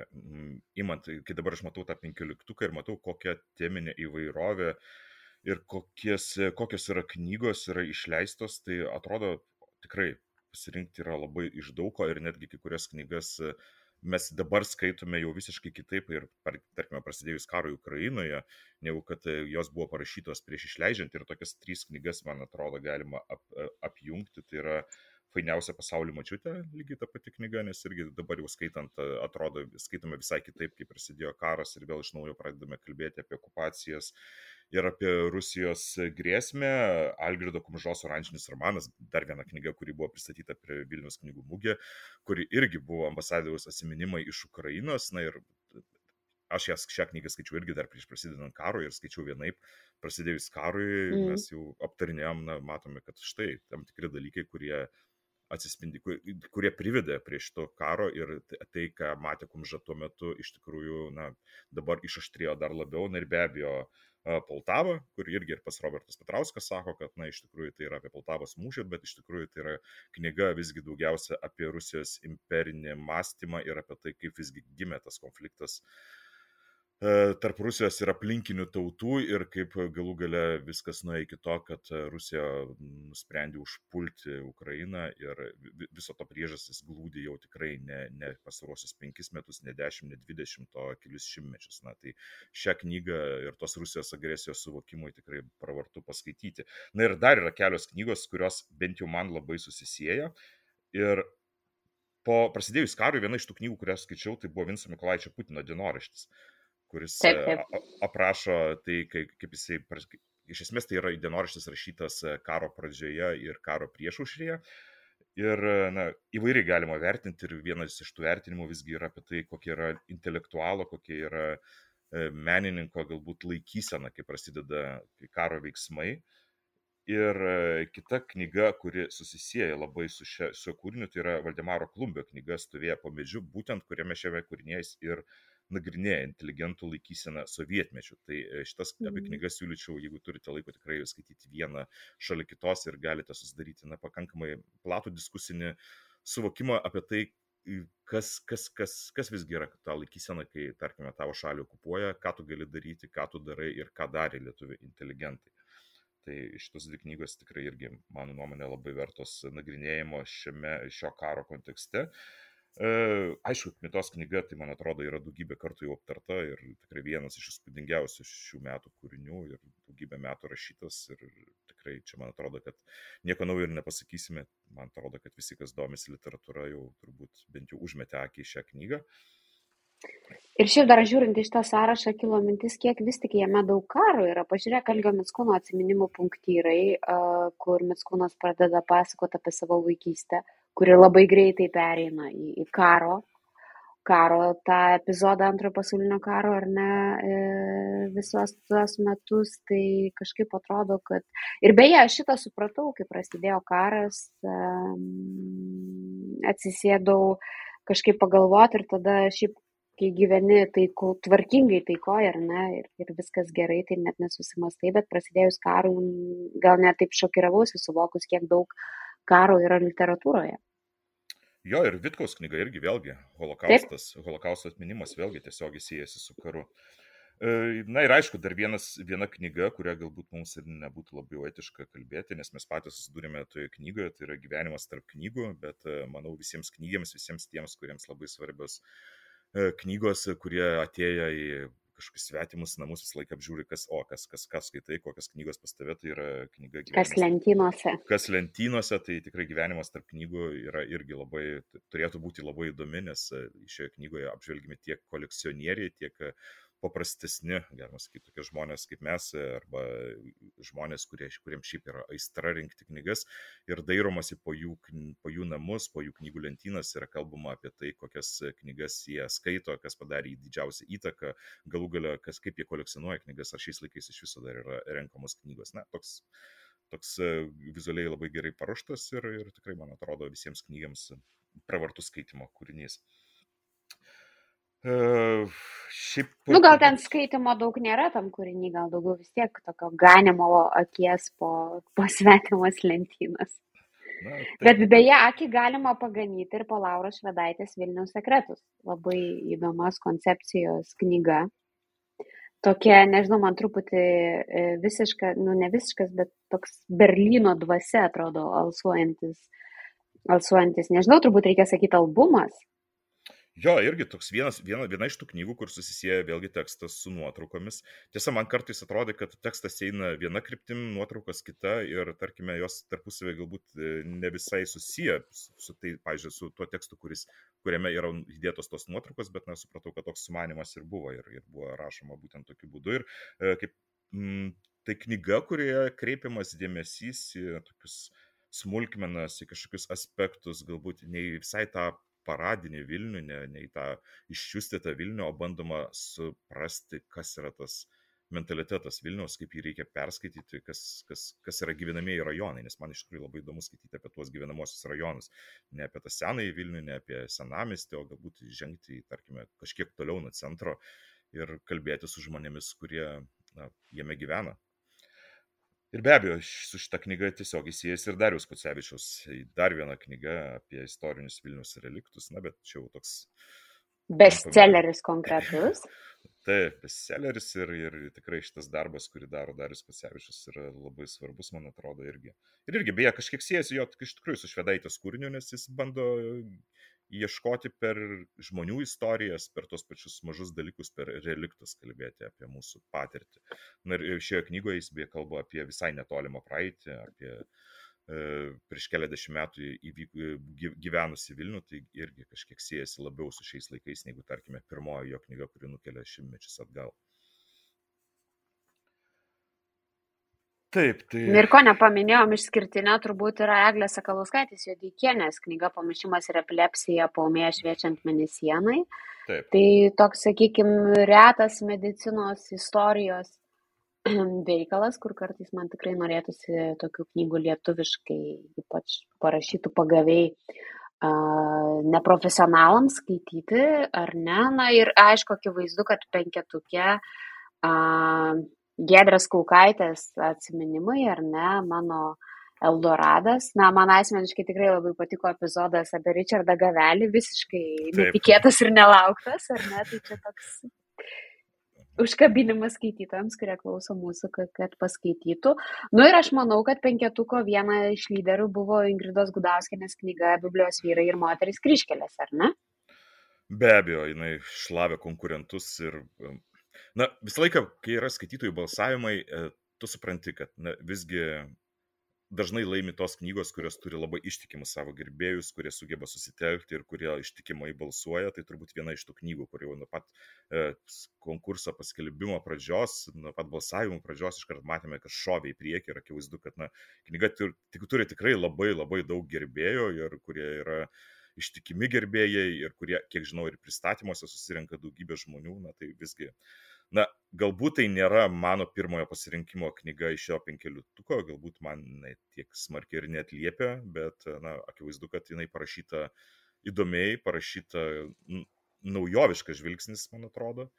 imant, kai dabar aš matau tą penkioliktuką ir matau, kokia teminė įvairovė ir kokies, kokios yra knygos yra išleistos, tai atrodo tikrai pasirinkti yra labai iš daugo ir netgi kai kurias knygas mes dabar skaitome jau visiškai kitaip ir, tarkime, prasidėjus karui Ukrainoje, negu kad jos buvo parašytos prieš išleidžiant ir tokias trys knygas, man atrodo, galima ap, apjungti. Tai yra uh, fainiausia pasaulio mačiutė, lygiai ta pati knyga, nes irgi dabar jau skaitant, atrodo, skaitome visai kitaip, kai prasidėjo karas ir vėl iš naujo pradedame kalbėti apie okupacijas ir apie Rusijos grėsmę. Algirdo Kumžos oranžinis romanas, dar viena knyga, kuri buvo pristatyta prie Vilnius knygų mūgė, kuri irgi buvo ambasadoriaus atsiminimai iš Ukrainos. Na ir aš jas, šią knygą skaičiau irgi dar prieš prasidedant karui ir skaičiau vienaip, prasidėjus karui, mm. mes jau aptarinėjom, na, matome, kad štai tam tikri dalykai, kurie atsispindi, kurie privedė prie šito karo ir tai, ką matė Kumža tuo metu, iš tikrųjų, na, dabar išaštrėjo dar labiau. Na ir be abejo, Poltava, kur irgi ir pas Robertas Petrauskas sako, kad, na, iš tikrųjų tai yra apie Poltavos mūšį, bet iš tikrųjų tai yra knyga visgi daugiausia apie Rusijos imperinį mąstymą ir apie tai, kaip visgi gimė tas konfliktas uh, tarp Rusijos ir aplinkinių tautų ir kaip galų gale viskas nuėjo iki to, kad Rusija nusprendė užpulti Ukrainą ir viso to priežastis glūdi jau tikrai ne, ne pasarosius penkis metus, ne dešimt, ne dvidešimt, o kelius šimtmečius. Na tai šią knygą ir tos Rusijos agresijos suvokimui tikrai pravartu paskaityti. Na ir dar yra kelios knygos, kurios bent jau man labai susisieja. Ir po prasidėjus karui viena iš tų knygų, kurias skaičiau, tai buvo Vinco Mikolaičio Putino dienoraštis. Uh, kuris taip, e, taip. aprašo tai, kaip, jisai, iš esmės tai yra dienoraštis rašytas e, karo pradžioje ir karo priešušrėje. Ir e, na, įvairiai galima vertinti ir vienas iš tų vertinimų visgi yra apie tai, kokia yra intelektualo, kokia yra menininko galbūt laikysena, kai prasideda karo veiksmai. Ir kita knyga, kuri susisieja labai su šiuo kūriniu, tai yra Valdemaro Klumbio knyga Stovėję po medžiu, būtent kuriame šiame kūrinėje ir uh, nagrinėja inteligentų laikyseną sovietmečiu. Tai e, šitas abi mhm. knygas siūlyčiau, jeigu turite laiko, tikrai skaityti vieną šalia kitos ir galite susidaryti na, pakankamai platų diskusinį suvokimą apie tai, kas, kas, kas, kas visgi yra ta laikysena, kai, tarkime, tavo šalį okupuoja, ką tu gali daryti, ką tu darai ir ką darė lietuvių inteligentai. Tai šitos dvi knygos tikrai irgi, mano nuomonė, labai vertos nagrinėjimo šiame, šio karo kontekste. E, aišku, mitos knyga, tai man atrodo, yra daugybė kartų jau aptarta ir tikrai vienas iš įspūdingiausių šių metų kūrinių ir daugybę metų rašytas ir tikrai čia man atrodo, kad nieko naujo ir nepasakysime. Man atrodo, kad visi, kas domisi literatūra, jau turbūt bent jau užmetė akį į šią knygą. Ir šiaip dar žiūrint iš tą sąrašą kilo mintis, kiek vis tik jame daug karo yra. Pažiūrėk, Algio Mitskūno atsiminimų punktyrai, kur Mitskūnas pradeda pasakoti apie savo vaikystę, kuri labai greitai pereina į, į karo, karo tą epizodą antrojo pasaulinio karo ar ne e, visos tuos metus, tai kažkaip atrodo, kad... Ir beje, aš šitą supratau, kai prasidėjo karas, atsisėdau kažkaip pagalvoti ir tada šiaip kai gyveni taiko, tvarkingai taikoje, ar ne, ir, ir viskas gerai, tai net nesusimastai, bet prasidėjus karui gal net taip šokiravausi, suvokus, kiek daug karo yra literatūroje. Jo, ir Vitkaus knyga irgi vėlgi, holokaustas, Taip. holokausto atminimas vėlgi tiesiog įsijęsi su karu. E, na ir aišku, dar vienas, viena knyga, kurią galbūt mums ir nebūtų labai etiška kalbėti, nes mes patys susidūrėme toje knygoje, tai yra gyvenimas tarp knygų, bet e, manau visiems knygėms, visiems tiems, kuriems labai svarbios E, knygos, kurie atėję į kažkokius svetimus namus visą laiką apžiūri, kas, o, kas, kas, kas skaitai, kokios knygos pas tave, tai yra knyga gyvenimas. Kas lentynose. Kas lentynose, tai tikrai gyvenimas tarp knygų yra irgi labai, turėtų būti labai įdomi, nes e, šioje knygoje apžvelgime tiek kolekcionieriai, tiek paprastesni, galima sakyti, tokie žmonės kaip mes, arba žmonės, kurie, kuriems šiaip yra aistra rinkti knygas ir dairomasi po jų, po jų namus, po jų knygų lentynas yra kalbama apie tai, kokias knygas jie skaito, kas padarė didžiausią įtaką, galų galę, kas, kaip jie kolekcionuoja knygas, ar šiais laikais iš viso dar yra renkamos knygos. Na, toks toks e, vizualiai labai gerai paruoštas ir, ir tikrai, man atrodo, visiems knygams pravartus skaitimo kūrinys. Uh, šiaip. Nu, gal ten skaitimo daug nėra tam kūrinį, gal daugiau vis tiek tokio ganimo akies po, po svetimas lentynas. Na, taip. Bet beje, akį galima paganyti ir po Lauros Švedaitės Vilniaus sekretus. Labai įdomas koncepcijos knyga. Tokia, nežinau, man truputį e, visiška, nu ne visiškas, bet toks Berlyno dvasia atrodo alsuojantis. Alsuojantis, nežinau, turbūt reikia sakyti albumas Jo, irgi toks vienas, viena, viena iš tų knygų, kur susisieja vėlgi tekstas su nuotraukomis. Tiesa, man kartais atrodo, kad tekstas eina viena kryptim, nuotraukos kita ir, tarkime, jos tarpusavį galbūt e, ne visai susiję su, tai, pažiūrėjau, su tuo tekstu, kuris, kuriame yra įdėtos tos nuotraukos, bet nesupratau, kad toks sumanimas ir buvo ir, ir buvo rašoma būtent tokiu būdu. Ir e, kaip, m, tai knyga, kurioje kreipiamas dėmesys į tokius smulkmenas, į kažkokius aspektus, galbūt ne visai tą paradinį Vilnių, ne, ne į tą iščiustytą Vilnių, o bandoma suprasti, kas yra tas mentalitetas Vilniaus, kaip jį reikia perskaityti, kas, kas, kas yra gyvenamieji rajonai, nes man iš tikrųjų labai įdomu skaityti apie tuos gyvenamosius rajonus. Ne apie tą senąjį Vilnių, ne apie senamestį, o galbūt žengti, tarkime, kažkiek toliau nuo centro ir kalbėti su žmonėmis, kurie na, jame gyvena. Ir be abejo, su šita knyga tiesiog įsijęs ir Darius Kucevičius, dar viena knyga apie istorinius Vilnius reliktus, na, bet čia jau toks. Bestselleris konkretus. Taip, bestselleris ir, ir tikrai šitas darbas, kurį daro Darius Kucevičius, yra labai svarbus, man atrodo, irgi. Ir irgi, beje, kažkiek siejasi jo iš tikrųjų su švedaitės kūriniu, nes jis bando ieškoti per žmonių istorijas, per tos pačius mažus dalykus, per reliktus kalbėti apie mūsų patirtį. Na ir šioje knygoje jis beje kalba apie visai netolimą praeitį, apie e, prieš keliasdešimt metų įvyk, gyvenusi Vilnių, tai irgi kažkiek siejasi labiau su šiais laikais, negu tarkime pirmoji jo knyga, kuri nukelia šimtmečius atgal. Taip, tai. Ir ko nepaminėjom išskirtinio, turbūt yra Eglės Sakalauskaitės Jodeikienės knyga Pamišimas ir epilepsija paumėje šviečiant menisienai. Taip. Tai toks, sakykime, retas medicinos istorijos veikalas, kur kartais man tikrai norėtųsi tokių knygų lietuviškai, ypač parašytų pagaviai neprofesionalams skaityti, ar ne. Na ir aišku, akivaizdu, kad penketukė Giedrės Kaukaitės atsiminimai, ar ne, mano Eldoradas. Na, man asmeniškai tikrai labai patiko epizodas apie Richardą Gavelį, visiškai Taip. netikėtas ir nelauktas, ar ne? Tai čia toks užkabinimas skaitytojams, kurie klauso mūsų, kad, kad paskaitytų. Nu ir aš manau, kad penketuko viena iš lyderių buvo Ingridos Gudauskinės knyga Biblijos vyrai ir moteris kryškelės, ar ne? Be abejo, jinai šlavė konkurentus ir, na, visą laiką, kai yra skaitytojų balsavimai, e, tu supranti, kad na, visgi dažnai laimi tos knygos, kurios turi labai ištikimus savo gerbėjus, kurie sugeba susitelkti ir kurie ištikimai balsuoja. Tai turbūt viena iš tų knygų, kur jau nuo pat e, konkurso paskelbimo pradžios, nuo pat balsavimo pradžios iškart matėme, kad šovė į priekį ir akivaizdu, kad na, knyga tik, turi tikrai labai labai daug gerbėjų ir kurie yra ištikimi gerbėjai ir kurie, kiek žinau, ir pristatymuose susirenka daugybė žmonių, na tai visgi Na, galbūt tai nėra mano pirmojo pasirinkimo knyga iš šio penkeliutuko, galbūt man ne tiek smarkiai ir net liepia, bet, na, akivaizdu, kad jinai parašyta įdomiai, parašyta naujoviškas žvilgsnis, man atrodo.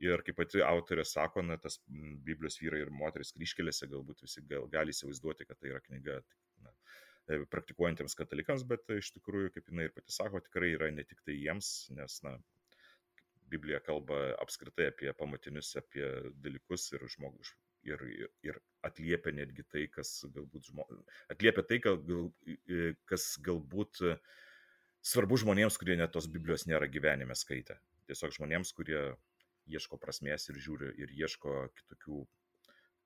Ir kaip pati autorė sako, na, tas Biblijos vyrai ir moteris kryškelėse galbūt visi gal, gali įsivaizduoti, kad tai yra knyga praktikuojantiems katalikams, bet iš tikrųjų, kaip jinai ir pati sako, tikrai yra ne tik tai jiems, nes, na, Biblija kalba apskritai apie pamatinius, apie dalykus ir žmogus. Ir, ir, ir atliepia netgi tai, kas galbūt žmogus. Atliepia tai, gal, kas galbūt svarbu žmonėms, kurie net tos Biblijos nėra gyvenime skaitę. Tiesiog žmonėms, kurie ieško prasmės ir žiūri ir ieško kitokių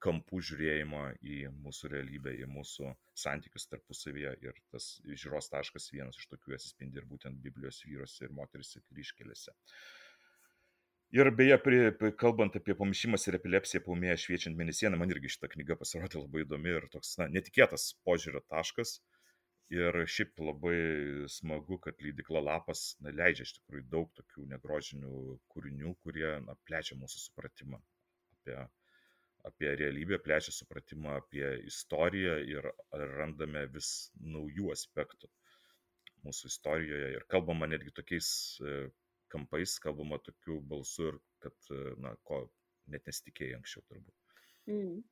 kampų žiūrėjimo į mūsų realybę, į mūsų santykius tarpusavyje. Ir tas žiūros taškas vienas iš tokių atsispindi ir būtent Biblijos vyruose ir moterisi kryškelėse. Ir beje, prie, kalbant apie pamišimas ir epilepsiją paumėje šviečiant mėnesieną, man irgi šita knyga pasirodė labai įdomi ir toks na, netikėtas požiūrio taškas. Ir šiaip labai smagu, kad leidikla Lapas na, leidžia iš tikrųjų daug tokių negrožinių kūrinių, kurie na, plečia mūsų supratimą apie, apie realybę, plečia supratimą apie istoriją ir randame vis naujų aspektų mūsų istorijoje. Ir kalbama netgi tokiais kampais kalbama tokiu balsu ir kad, na, ko net nesitikėjai anksčiau turbūt. Mm.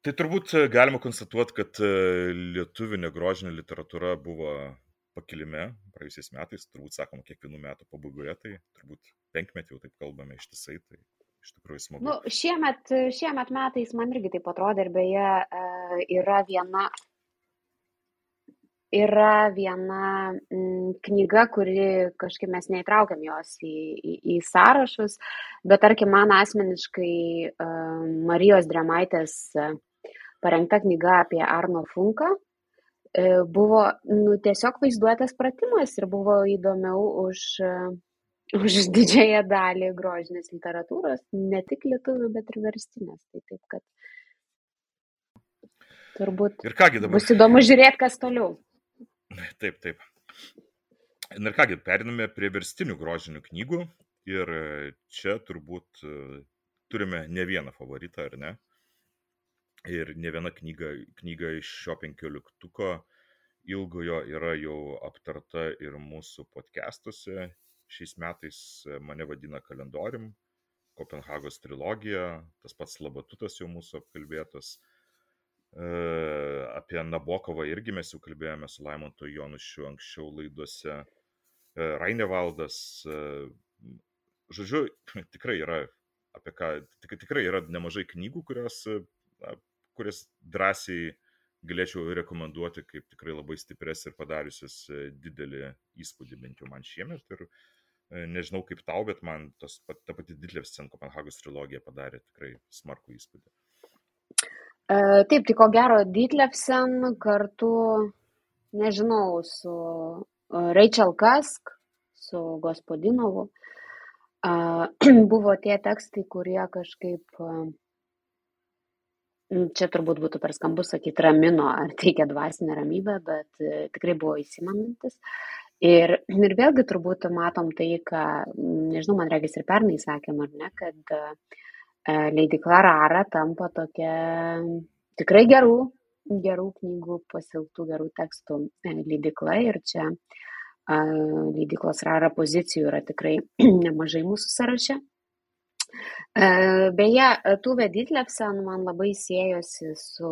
Tai turbūt galima konstatuoti, kad lietuvių negrožinė literatūra buvo pakilime praėjusiais metais, turbūt sakoma, kiekvienų metų pabaigoje, tai turbūt penkmetį jau taip kalbame ištisai, tai iš tikrųjų smagu. Nu, šiemet, šiemet metais man irgi taip atrodo ir beje yra viena yra viena mm, knyga, kuri kažkaip mes neįtraukiam jos į, į, į sąrašus, bet tarkim man asmeniškai uh, Marijos Dremaitės parengta knyga apie Arno Funką buvo nu, tiesiog vaizduotės pratimas ir buvo įdomiau už, už didžiąją dalį grožinės literatūros, ne tik lietuvių, bet ir verstinės. Tai taip, kad turbūt ir kągi dabar. Bus įdomu žiūrėti, kas toliau. Taip, taip. Na ir kągi, periname prie verstinių grožinių knygų ir čia turbūt e, turime ne vieną favoritą, ar ne? Ir ne viena knyga, knyga iš šio penkioliktuko ilgojo yra jau aptarta ir mūsų podcastuose. Šiais metais mane vadina kalendorium, Kopenhagos trilogija, tas pats Labatutas jau mūsų apkalbėtas, Apie Nabokovą irgi mes jau kalbėjome su Laimontu Jonušiu anksčiau laidose. Rainevaldas, žodžiu, tikrai yra apie ką, tik, tikrai yra nemažai knygų, kurios, kurias drąsiai galėčiau rekomenduoti kaip tikrai labai stipres ir padariusios didelį įspūdį bent jau man šiemet. Ir nežinau kaip tau, bet man tas, ta pati Ditlevsen Kopenhagos trilogija padarė tikrai smarkų įspūdį. E, taip, tai ko gero Ditlevsen kartu, nežinau, su e, Rachel Kask, su Gospodinovu, e, buvo tie tekstai, kurie kažkaip, čia turbūt būtų per skambus sakyti, ramino ar teikia dvasinę ramybę, bet tikrai buvo įsimanantis. Ir, ir vėlgi turbūt matom tai, ką, nežinau, man regis ir pernai sakėm, ar ne, kad E, leidykla Rara tampa tokia tikrai gerų, gerų knygų, pasiltų gerų tekstų e, leidykla ir čia e, leidyklos Rara pozicijų yra tikrai nemažai mūsų sąraše. Beje, Tuve Ditlevsen man labai siejosi su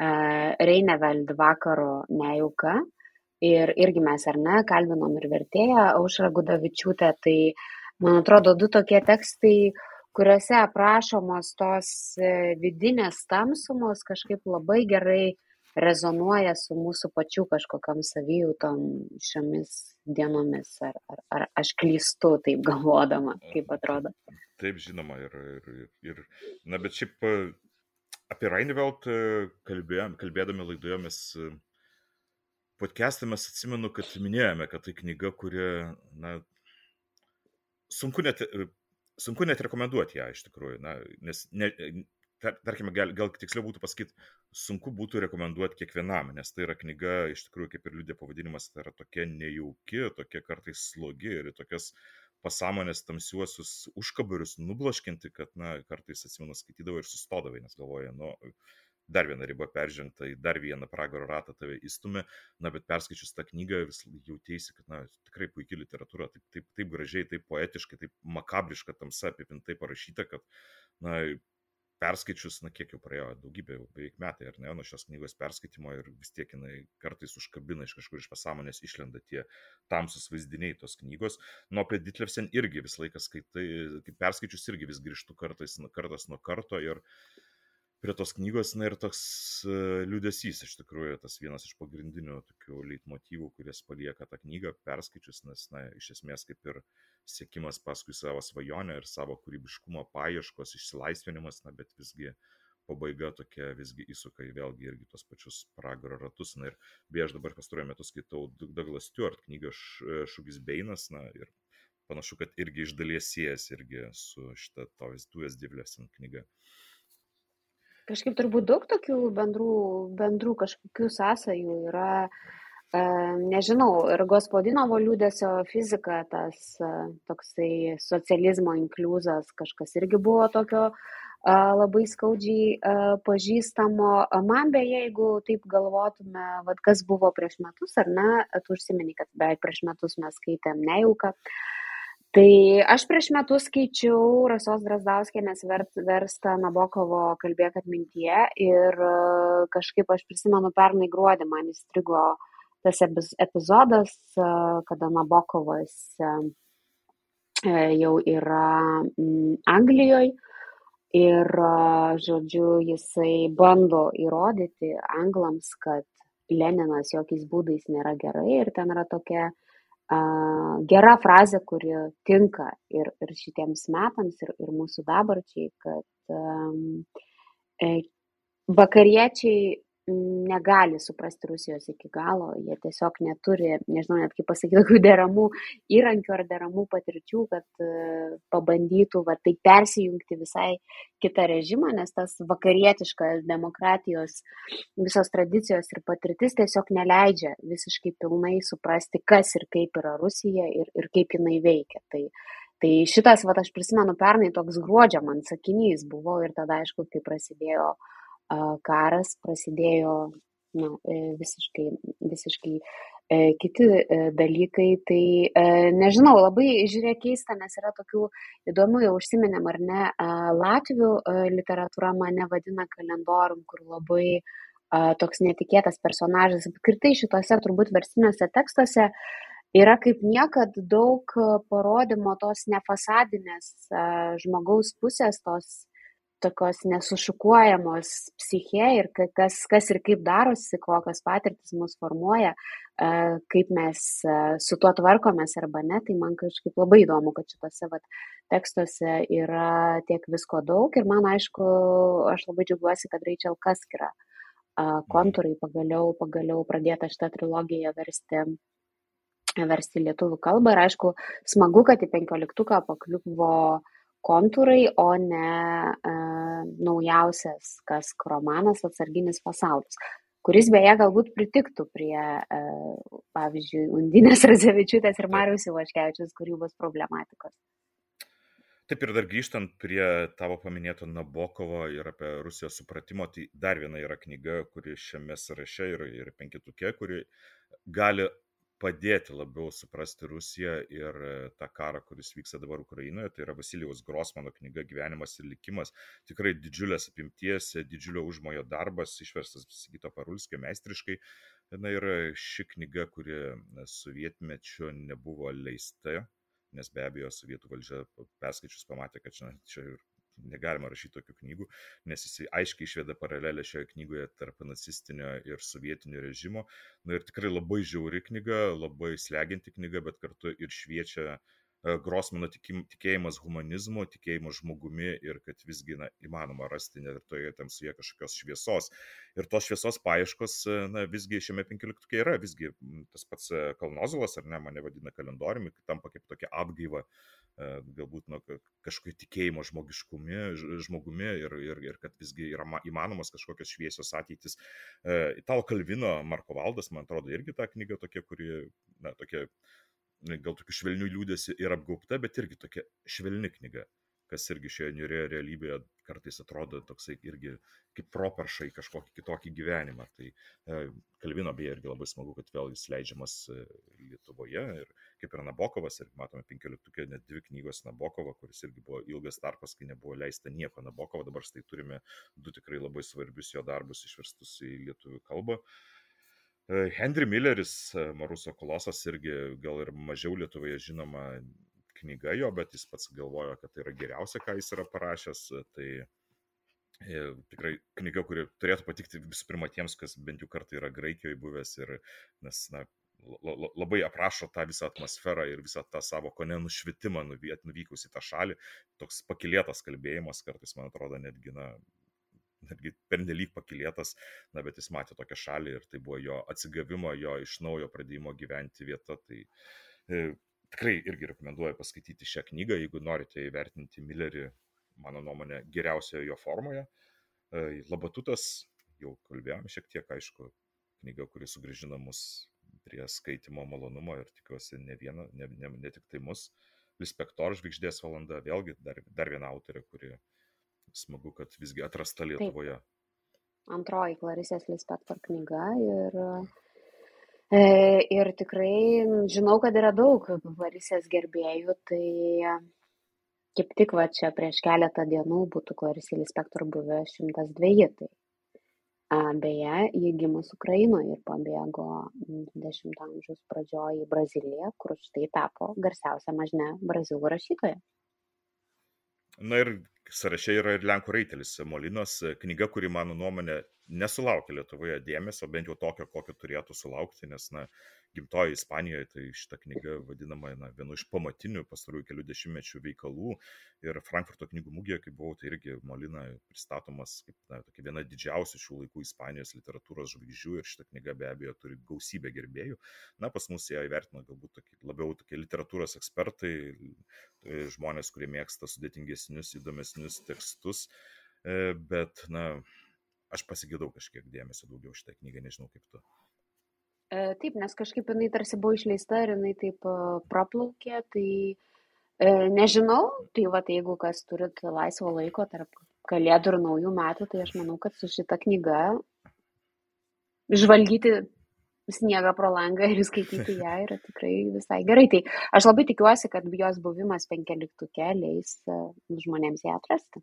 Reineveld vakaro nejauka. Ir irgi mes ar ne, kalbinom ir vertėją Aušrą Gudavičiūtę, tai man atrodo du tokie tekstai, kuriuose aprašomos tos vidinės tamsumos kažkaip labai gerai rezonuoja su mūsų pačių kažkokiam savijautom šiomis dienomis. Ar, ar, ar aš klystu taip galvodama, kaip atrodo? Taip, žinoma. Ir, ir, ir, na, bet šiaip e, apie Reinveld e, kalbėdami laidoje mes e, podcast'e mes atsimenu, kad minėjome, kad tai knyga, kuri, na, sunku net, sunku net rekomenduoti ją iš tikrųjų, na, nes ne, tar, tarkime, gal, gal tiksliau būtų pasakyti, sunku būtų rekomenduoti kiekvienam, nes tai yra knyga, iš tikrųjų, kaip ir liūdė pavadinimas, tai yra tokia nejauki, tokia kartais slogi ir tokias pasąmonės tamsiuosius užkabarius nublaškinti, kad, na, kartais atsimenu, skaitydavai ir sustodavai, nes galvoja, nu, dar viena riba peržengta, į dar vieną pragaro ratą tave įstumė, na, bet perskaičius tą knygą vis jautėsi, kad, na, tikrai puikia literatūra, taip, taip, taip gražiai, taip poetiškai, taip makabriška tamsa apipintai parašyta, kad, na, perskaičius, na kiek jau praėjo, daugybė, jau beveik metai, ar ne, nuo šios knygos perskaitimo ir vis tiek jinai kartais užkabina iš kažkur iš pasąmonės, išlenda tie tamsus vaizdiniai tos knygos. Nu, apie Ditlevsen irgi visą laiką skaitai, kaip perskaičius irgi vis grįžtų kartais, kartas nuo karto ir prie tos knygos, na ir toks e, liūdėsys, iš tikrųjų, tas vienas iš pagrindinių tokių leitmotyvų, kuris palieka tą knygą perskaičius, nes, na, iš esmės kaip ir sėkimas paskui savo svajonę ir savo kūrybiškumo paieškos, išsilaisvinimas, na, bet visgi pabaiga tokia visgi įsuka į vėlgi irgi tos pačius pragaro ratus. Na ir beje, aš dabar pastaruoju metu skaitau Douglas Stewart knygą Šūkis Beinas, na ir panašu, kad irgi iš dalies siejas irgi su šita Tovis Duės Divlėsin knyga. Kažkaip turbūt daug tokių bendrų, bendrų kažkokių sąsajų yra, e, nežinau, ir gospodinovo liūdėsio fizika, tas e, toksai socializmo inkliuzas, kažkas irgi buvo tokio e, labai skaudžiai pažįstamo. Man beje, jeigu taip galvotume, vad kas buvo prieš metus, ar ne, tu užsimeni, kad beveik prieš metus mes skaitėm nejauką. Tai aš prieš metus skaičiau Rasos Drasdauskienės verstą Nabokovo kalbėk atmintyje ir e, kažkaip aš prisimenu pernai gruodį, man įstrigo tas epizodas, e, kada Nabokovas e, jau yra Anglijoje ir, žodžiu, jisai bando įrodyti anglams, kad Leninas jokiais būdais nėra gerai ir ten yra tokia gera frazė, kuri tinka ir, ir šitiems metams, ir, ir mūsų dabarčiai, kad um, vakariečiai negali suprasti Rusijos iki galo, jie tiesiog neturi, nežinau net kaip pasakyti, tokių deramų įrankių ar deramų patirčių, kad uh, pabandytų va, tai persijungti visai kitą režimą, nes tas vakarietiškas demokratijos visos tradicijos ir patirtis tiesiog neleidžia visiškai pilnai suprasti, kas ir kaip yra Rusija ir, ir kaip jinai veikia. Tai, tai šitas, va, aš prisimenu, pernai toks gruodžio man sakinys buvo ir tada, aišku, kai prasidėjo uh, karas prasidėjo na, e, visiškai, visiškai e, kiti e, dalykai. Tai nežinau, labai žiūrėk keista, nes yra tokių įdomių, jau užsiminėm ar ne, Latvių literatūra mane vadina kalendorium, kur labai toks netikėtas personažas. Apskritai šituose turbūt versiniuose tekstuose yra kaip niekad daug parodymo tos nefasadinės žmogaus pusės, tos tokios nesušukuojamos psiche ir kas, kas ir kaip darosi, kokios patirtis mus formuoja, e, kaip mes e, su tuo tvarkomės arba ne, tai man kažkaip labai įdomu, kad šitose vat, tekstuose yra tiek visko daug ir man aišku, aš labai džiaugiuosi, kad Rachel Kask yra kontūrai pagaliau, pagaliau pradėta šitą trilogiją versti versti lietuvių kalbą ir aišku, smagu, kad į penkioliktuką pakliuvo uh, kontūrai, o ne e, naujausias Kask romanas Atsarginis pasaulis, kuris beje galbūt pritiktų prie, e, pavyzdžiui, Undinės Radzevičiūtės ir Mariaus Ivaškevičius kūrybos problematikos. Taip ir dar grįžtant prie tavo paminėto Nabokovo ir apie Rusijos supratimo, tai dar viena yra knyga, kuri šiame sąraše yra ir penketukė, kuri gali padėti labiau suprasti Rusiją ir e, tą karą, kuris vyksta dabar Ukrainoje. Tai yra Vasilijos Grosmano knyga Gyvenimas ir likimas. Tikrai didžiulės apimties, didžiulio užmojo darbas, išverstas Sigito Parulskio meistriškai. Na ir ši knyga, kuri sovietmečiu nebuvo leista, nes be abejo sovietų valdžia perskaičius pamatė, kad čia, čia ir negalima rašyti tokių knygų, nes jisai aiškiai išveda paralelę šioje knygoje tarp nacistinio ir sovietinio režimo. Na ir tikrai labai žiauri knyga, labai sleginti knyga, bet kartu ir šviečia uh, Grosmano tikėjimas humanizmu, tikėjimas žmogumi ir kad visgi na, įmanoma rasti net ir toje tamsoje kažkokios šviesos. Ir tos šviesos paieškos, e, na, visgi šiame penkioliktukė yra, visgi tas pats e, Kalnozolas, ar ne, mane vadina kalendoriumi, tampa kaip tokia apgaiva, galbūt nuo kažkokio tikėjimo žmogiškumi, žmogumi ir, ir, ir kad visgi yra įmanomas kažkokios šviesios ateitis. Italo Kalvino, Marko Valdas, man atrodo, irgi ta knyga tokia, kuri, na, tokia gal tokių švelnių liūdėsi ir apgaubta, bet irgi tokia švelni knyga, kas irgi šioje niurioje realybėje kartais atrodo toksai irgi kaip properša į kažkokį kitokį gyvenimą. Tai e, Kalvino beje irgi labai smagu, kad vėl jis leidžiamas e, Lietuvoje ir kaip ir Nabokovas, ir matome penkioliktukė net dvi knygos Nabokovo, kuris irgi buvo ilgas tarpas, kai nebuvo leista nieko Nabokovo, dabar štai turime du tikrai labai svarbius jo darbus išverstus į lietuvių kalbą. E, Henry Milleris, e, Maruso kolosas, irgi gal ir mažiau Lietuvoje žinoma knyga jo, bet jis pats galvojo, kad tai yra geriausia, ką jis yra parašęs. Tai e, tikrai knyga, kuri turėtų patikti visų pirma tiems, kas bent jau kartą yra Graikijoje buvęs ir nes, na, labai aprašo tą visą atmosferą ir visą tą savo kone nušvitimą nuvykus į tą šalį. Toks pakilėtas kalbėjimas kartais, man atrodo, netgi, na, netgi pernelyg pakilėtas, na, bet jis matė tokią šalį ir tai buvo jo atsigavimo, jo iš naujo pradėjimo gyventi vieta. Tai e, tikrai irgi rekomenduoju paskaityti šią knygą, jeigu norite įvertinti Millerį, mano nuomonė, geriausioje jo formoje. E, Labatutas, jau kalbėjome šiek tiek, aišku, knyga, kuri sugrįžina mus prie skaitimo malonumo ir tikiuosi ne, viena, ne, ne, ne tik tai mus. Lispektor žvaigždės valanda, vėlgi dar, dar viena autorė, kuri smagu, kad visgi atrasta Lietuvoje. Taip. Antroji Klarisės Lispektor knyga ir, e, ir tikrai žinau, kad yra daug Klarisės gerbėjų, tai kaip tik va čia prieš keletą dienų būtų Klarisė Lispektor buvę 102. Tai Beje, ji gimus Ukrainoje ir pabėgo 20 amžiaus pradžioje į Braziliją, kur štai tapo garsiausia mažne brazilų rašytoja. Na ir sąraše yra ir Lenkų raitelis Molinos, knyga, kuri mano nuomonė nesulaukė Lietuvoje dėmesio, bent jau tokio, kokio turėtų sulaukti, nes, na, gimtoji Ispanijoje, tai šita knyga vadinama na, vienu iš pamatinių pastarųjų kelių dešimtmečių veikalų. Ir Frankfurto knygų mūgėje, kai buvau, tai irgi Molina pristatomas kaip na, viena didžiausių šių laikų Ispanijos literatūros žvaigždžių ir šita knyga be abejo turi gausybę gerbėjų. Na, pas mus ją įvertino galbūt tokie, labiau tokie literatūros ekspertai, tai žmonės, kurie mėgsta sudėtingesnius, įdomesnius tekstus. E, bet, na, aš pasigėdau kažkiek dėmesio daugiau šitai knygai, nežinau kaip tu. E, taip, nes kažkaip jinai tarsi buvo išleista ir jinai taip e, praplaukė, tai e, nežinau, tai va, tai jeigu kas turit laisvo laiko tarp kalėdų ir naujų metų, tai aš manau, kad su šita knyga žvalgyti sniegą pro langą ir skaityti ją yra tikrai visai gerai. Tai aš labai tikiuosi, kad jos buvimas penkioliktukė leis žmonėms ją atrasti.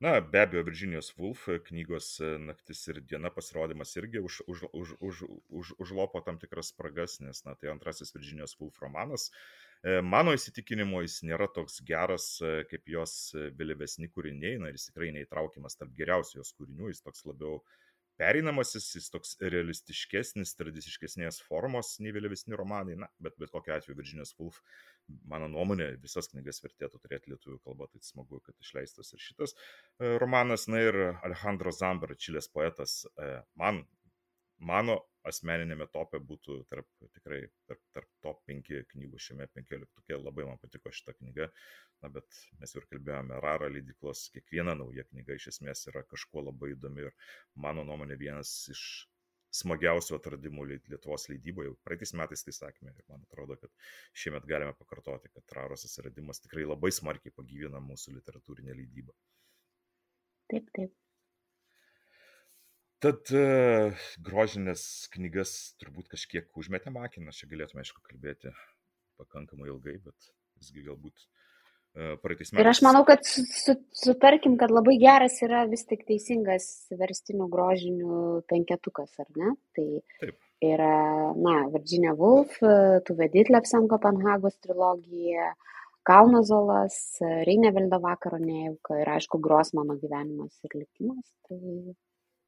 Na, be abejo, Virginijos Woolf knygos e, Naktis ir diena pasirodymas irgi už, už, už, už, už, užlopo tam tikras spragas, nes, na, tai antrasis Virginijos Woolf romanas. E, mano įsitikinimu, jis nėra toks geras e, kaip jos vėlyvesni kūriniai, na ir jis tikrai neįtraukiamas tarp geriausių jos kūrinių, jis toks labiau pereinamasis, jis toks realistiškesnis, tradiciškesnės formos nei vėliavesni romanai, na, bet bet kokiu atveju Virginijos Woolf, mano nuomonė, visas knygas vertėtų turėti lietuvių kalbą, tai smagu, kad išleistas ir šitas e, romanas, na ir Alejandro Zambar, Čilės poetas, e, man, mano asmeninėme topė būtų tarp, tikrai tarp, tarp top 5 knygų šiame 15, labai man patiko šita knyga, na bet mes jau ir kalbėjome, Rara leidiklos, kiekviena nauja knyga iš esmės yra kažkuo labai įdomi ir mano nuomonė vienas iš smagiausių atradimų Lietuvos leidyboje. Praeitais metais tai sakėme ir man atrodo, kad šiemet galime pakartoti, kad Raros atsiradimas tikrai labai smarkiai pagyvina mūsų literatūrinę leidybą. Taip, taip. Tad e, grožinės knygas turbūt kažkiek užmetėm akį, nors čia galėtume, aišku, kalbėti pakankamai ilgai, bet visgi galbūt e, praeitais metais. Ir aš manau, kad su, su, sutarkim, kad labai geras yra vis tik teisingas verstinių grožinių penketukas, ar ne? Tai Taip. yra, na, Virginia Woolf, Tuve Ditlevsen Kopenhagos trilogija, Kalnozolas, Reineveldo vakaro nejauka ir aišku, Grosmano gyvenimas ir likimas. Tai...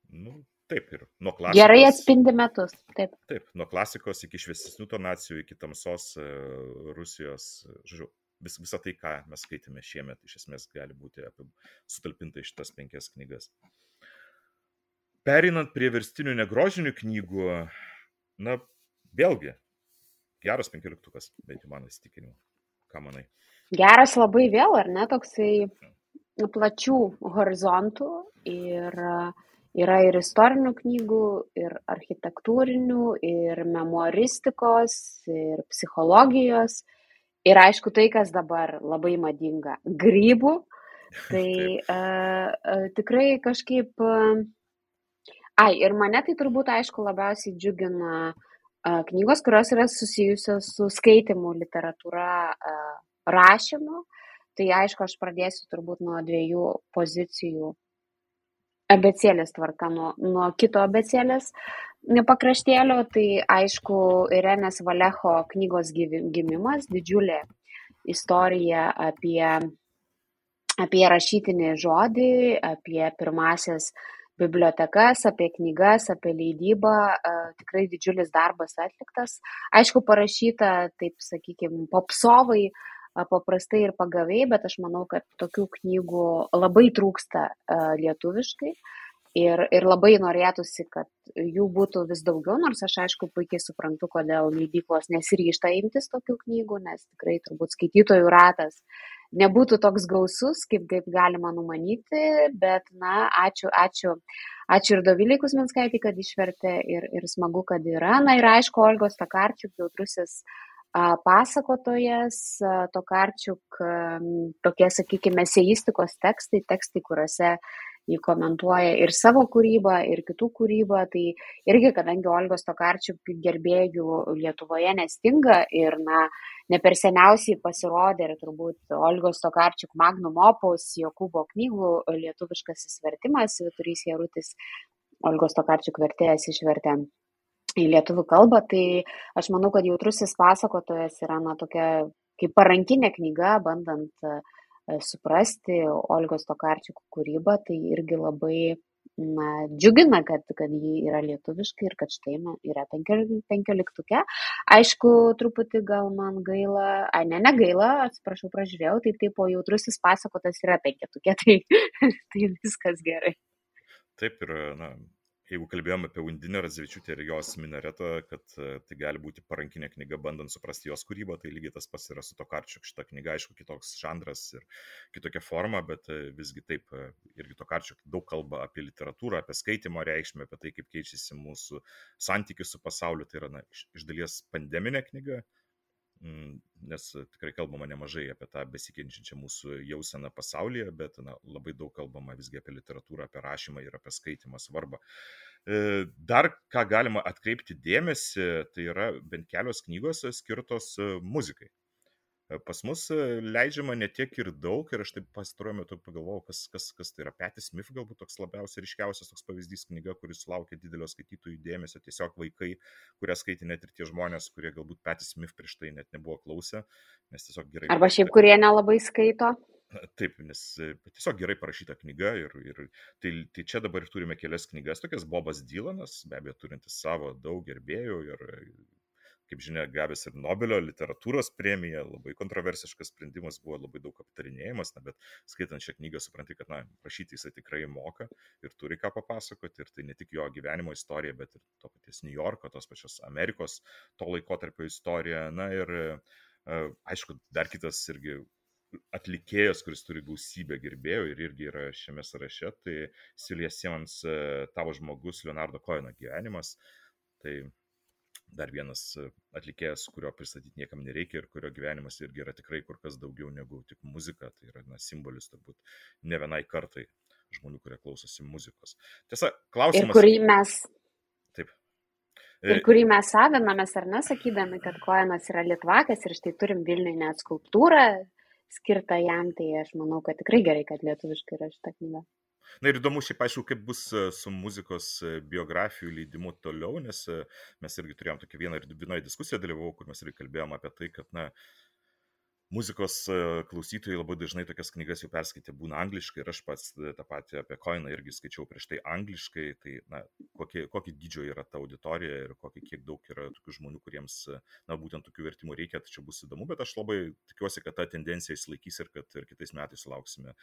Nu, Taip, ir nuo klasikos. Gerai atspindi metus. Taip. Taip, nuo klasikos iki šviesesnių tonacijų, iki tamsos e, Rusijos, žodžiu, vis, visą tai, ką mes skaitėme šiemet, iš esmės gali būti apie, sutalpinta iš tas penkias knygas. Perinant prie verstinių negrožinių knygų, na, vėlgi, geras penkioliktukas, bent jau mano įsitikinimu. Ką manai? Geras labai vėl, ar ne, toksai plačių horizontų ir uh, Yra ir istorinių knygų, ir architektūrinių, ir memoristikos, ir psichologijos. Ir aišku, tai, kas dabar labai madinga - grybų. Tai uh, uh, tikrai kažkaip... Uh, ai, ir mane tai turbūt, aišku, labiausiai džiugina uh, knygos, kurios yra susijusios su skaitimu, literatūra, uh, rašymu. Tai aišku, aš pradėsiu turbūt nuo dviejų pozicijų abėcėlės tvarka nuo, nuo kito abėcėlės pakraštėlio, tai aišku, Irenės Valecho knygos gimimas, didžiulė istorija apie, apie rašytinį žodį, apie pirmasias bibliotekas, apie knygas, apie leidybą, tikrai didžiulis darbas atliktas. Aišku, parašyta, taip sakykime, popsovai, paprastai ir pagaviai, bet aš manau, kad tokių knygų labai trūksta lietuviškai. Ir, ir labai norėtųsi, kad jų būtų vis daugiau, nors aš aišku puikiai suprantu, kodėl leidyklos nesiryšta imtis tokių knygų, nes tikrai turbūt skaitytojų ratas nebūtų toks gausus, kaip, kaip galima numanyti, bet, na, ačiū, ačiū, ačiū ir Doviliai Kusminskaitį, kad išvertė ir, ir smagu, kad yra. Na ir aišku, Olgos Takarčiuk, jautrusis uh, pasakotojas, Tokarčiuk, tokie, sakykime, eseistikos tekstai, tekstai, kuriuose jį komentuoja ir savo kūrybą, ir kitų kūrybą. Tai irgi, kadangi Olgos Tokarčiuk gerbėjų Lietuvoje nestinga ir, na, ne per seniausiai pasirodė ir turbūt Olgos Tokarčiuk Magnum Opus, Jokūbo knygų lietuviškasis vertimas, Viturys Jarutis, Olgos Tokarčiuk vertėjas išvertė į lietuvių kalbą, tai aš manau, kad jautrusis pasakotojas yra na, tokia kaip parankinė knyga, bandant e, suprasti Olgos Tokarčiukų kūrybą, tai irgi labai na, džiugina, kad, kad ji yra lietuviška ir kad štai man yra penkioliktukė. Aišku, truputį gal man gaila, ai ne, negaila, atsiprašau, pražiūrėjau, tai taip, o jautrusis pasakotas yra penketukė, tai, tai viskas gerai. Taip ir, na, jeigu kalbėjom apie Undinę Radzevičiūtę ir jos minaretą, kad e, tai gali būti parankinė knyga, bandant suprasti jos kūrybą, tai lygiai tas pats yra su Tokarčiuk. Šitą knygą, aišku, kitoks žanras ir kitokia forma, bet e, visgi taip, e, irgi Tokarčiuk daug kalba apie literatūrą, apie skaitimo reikšmę, apie tai, kaip keičiasi mūsų santykius su pasauliu. Tai yra na, iš, iš dalies pandeminė knyga, nes tikrai kalbama nemažai apie tą besikeičiančią mūsų jauseną pasaulyje, bet na, labai daug kalbama visgi apie literatūrą, apie rašymą ir apie skaitimą svarbą. E, dar ką galima atkreipti dėmesį, tai yra bent kelios knygos skirtos e, muzikai. Pas mus e, leidžiama ne tiek ir daug ir aš taip pastaruoju metu pagalvojau, kas, kas, kas tai yra Petis Smith, galbūt toks labiausiai ryškiausias toks pavyzdys knyga, kuris sulaukė didelio skaitytojų dėmesio, tiesiog vaikai, kurie skaitė net ir tie žmonės, kurie galbūt Petis Smith prieš tai net nebuvo klausę, nes tiesiog gerai. Arba šiaip, kurie nelabai skaito. Taip, nes e, tiesiog gerai parašyta knyga ir, ir tai, tai čia dabar turime kelias knygas, tokias Bobas Dylanas, be abejo, turintis savo daug gerbėjų ir kaip žinia, gavęs ir Nobelio literatūros premiją, labai kontroversiškas sprendimas buvo labai daug aptarinėjimas, na, bet skaitant šią knygą supranti, kad, na, rašyti jisai tikrai moka ir turi ką papasakoti, ir tai ne tik jo gyvenimo istorija, bet ir to paties New Yorko, tos pačios Amerikos to laikotarpio istorija, na ir aišku, dar kitas irgi atlikėjas, kuris turi gausybę gerbėjų ir irgi yra šiame sąraše, tai Silija Siemens tavo žmogus Leonardo Koino gyvenimas. Tai dar vienas e, atlikėjas, kurio pristatyti niekam nereikia ir kurio gyvenimas irgi yra tikrai kur kas daugiau negu tik muzika, tai yra na, simbolis turbūt ne vienai kartai žmonių, kurie klausosi muzikos. Tiesa, klausimas. Ir kurį mes. Taip. Ir kurį mes savinamės, ar nesakydami, kad Koenas yra Lietvakas ir štai turim Vilniui net skulptūrą skirtą jam, tai aš manau, kad tikrai gerai, kad lietuviškai yra šitą knygą. Na ir įdomu šiaip aišku, kaip bus e, su muzikos e, biografijų leidimu toliau, nes e, mes irgi turėjom tokią vieną ir vienoje diskusiją dalyvau, kur mes irgi kalbėjom apie tai, kad, na, muzikos klausytojai labai dažnai tokias knygas jau perskaitė būna angliškai ir aš pats tą patį apie Koiną irgi skaičiau prieš tai angliškai, tai na, kokie, kokį dydžio yra ta auditorija ir kokį, kiek daug yra tokių žmonių, kuriems na, būtent tokių vertimų reikia, čia bus įdomu, bet aš labai tikiuosi, kad ta tendencija įsilaikys ir kad ir kitais metais lauksime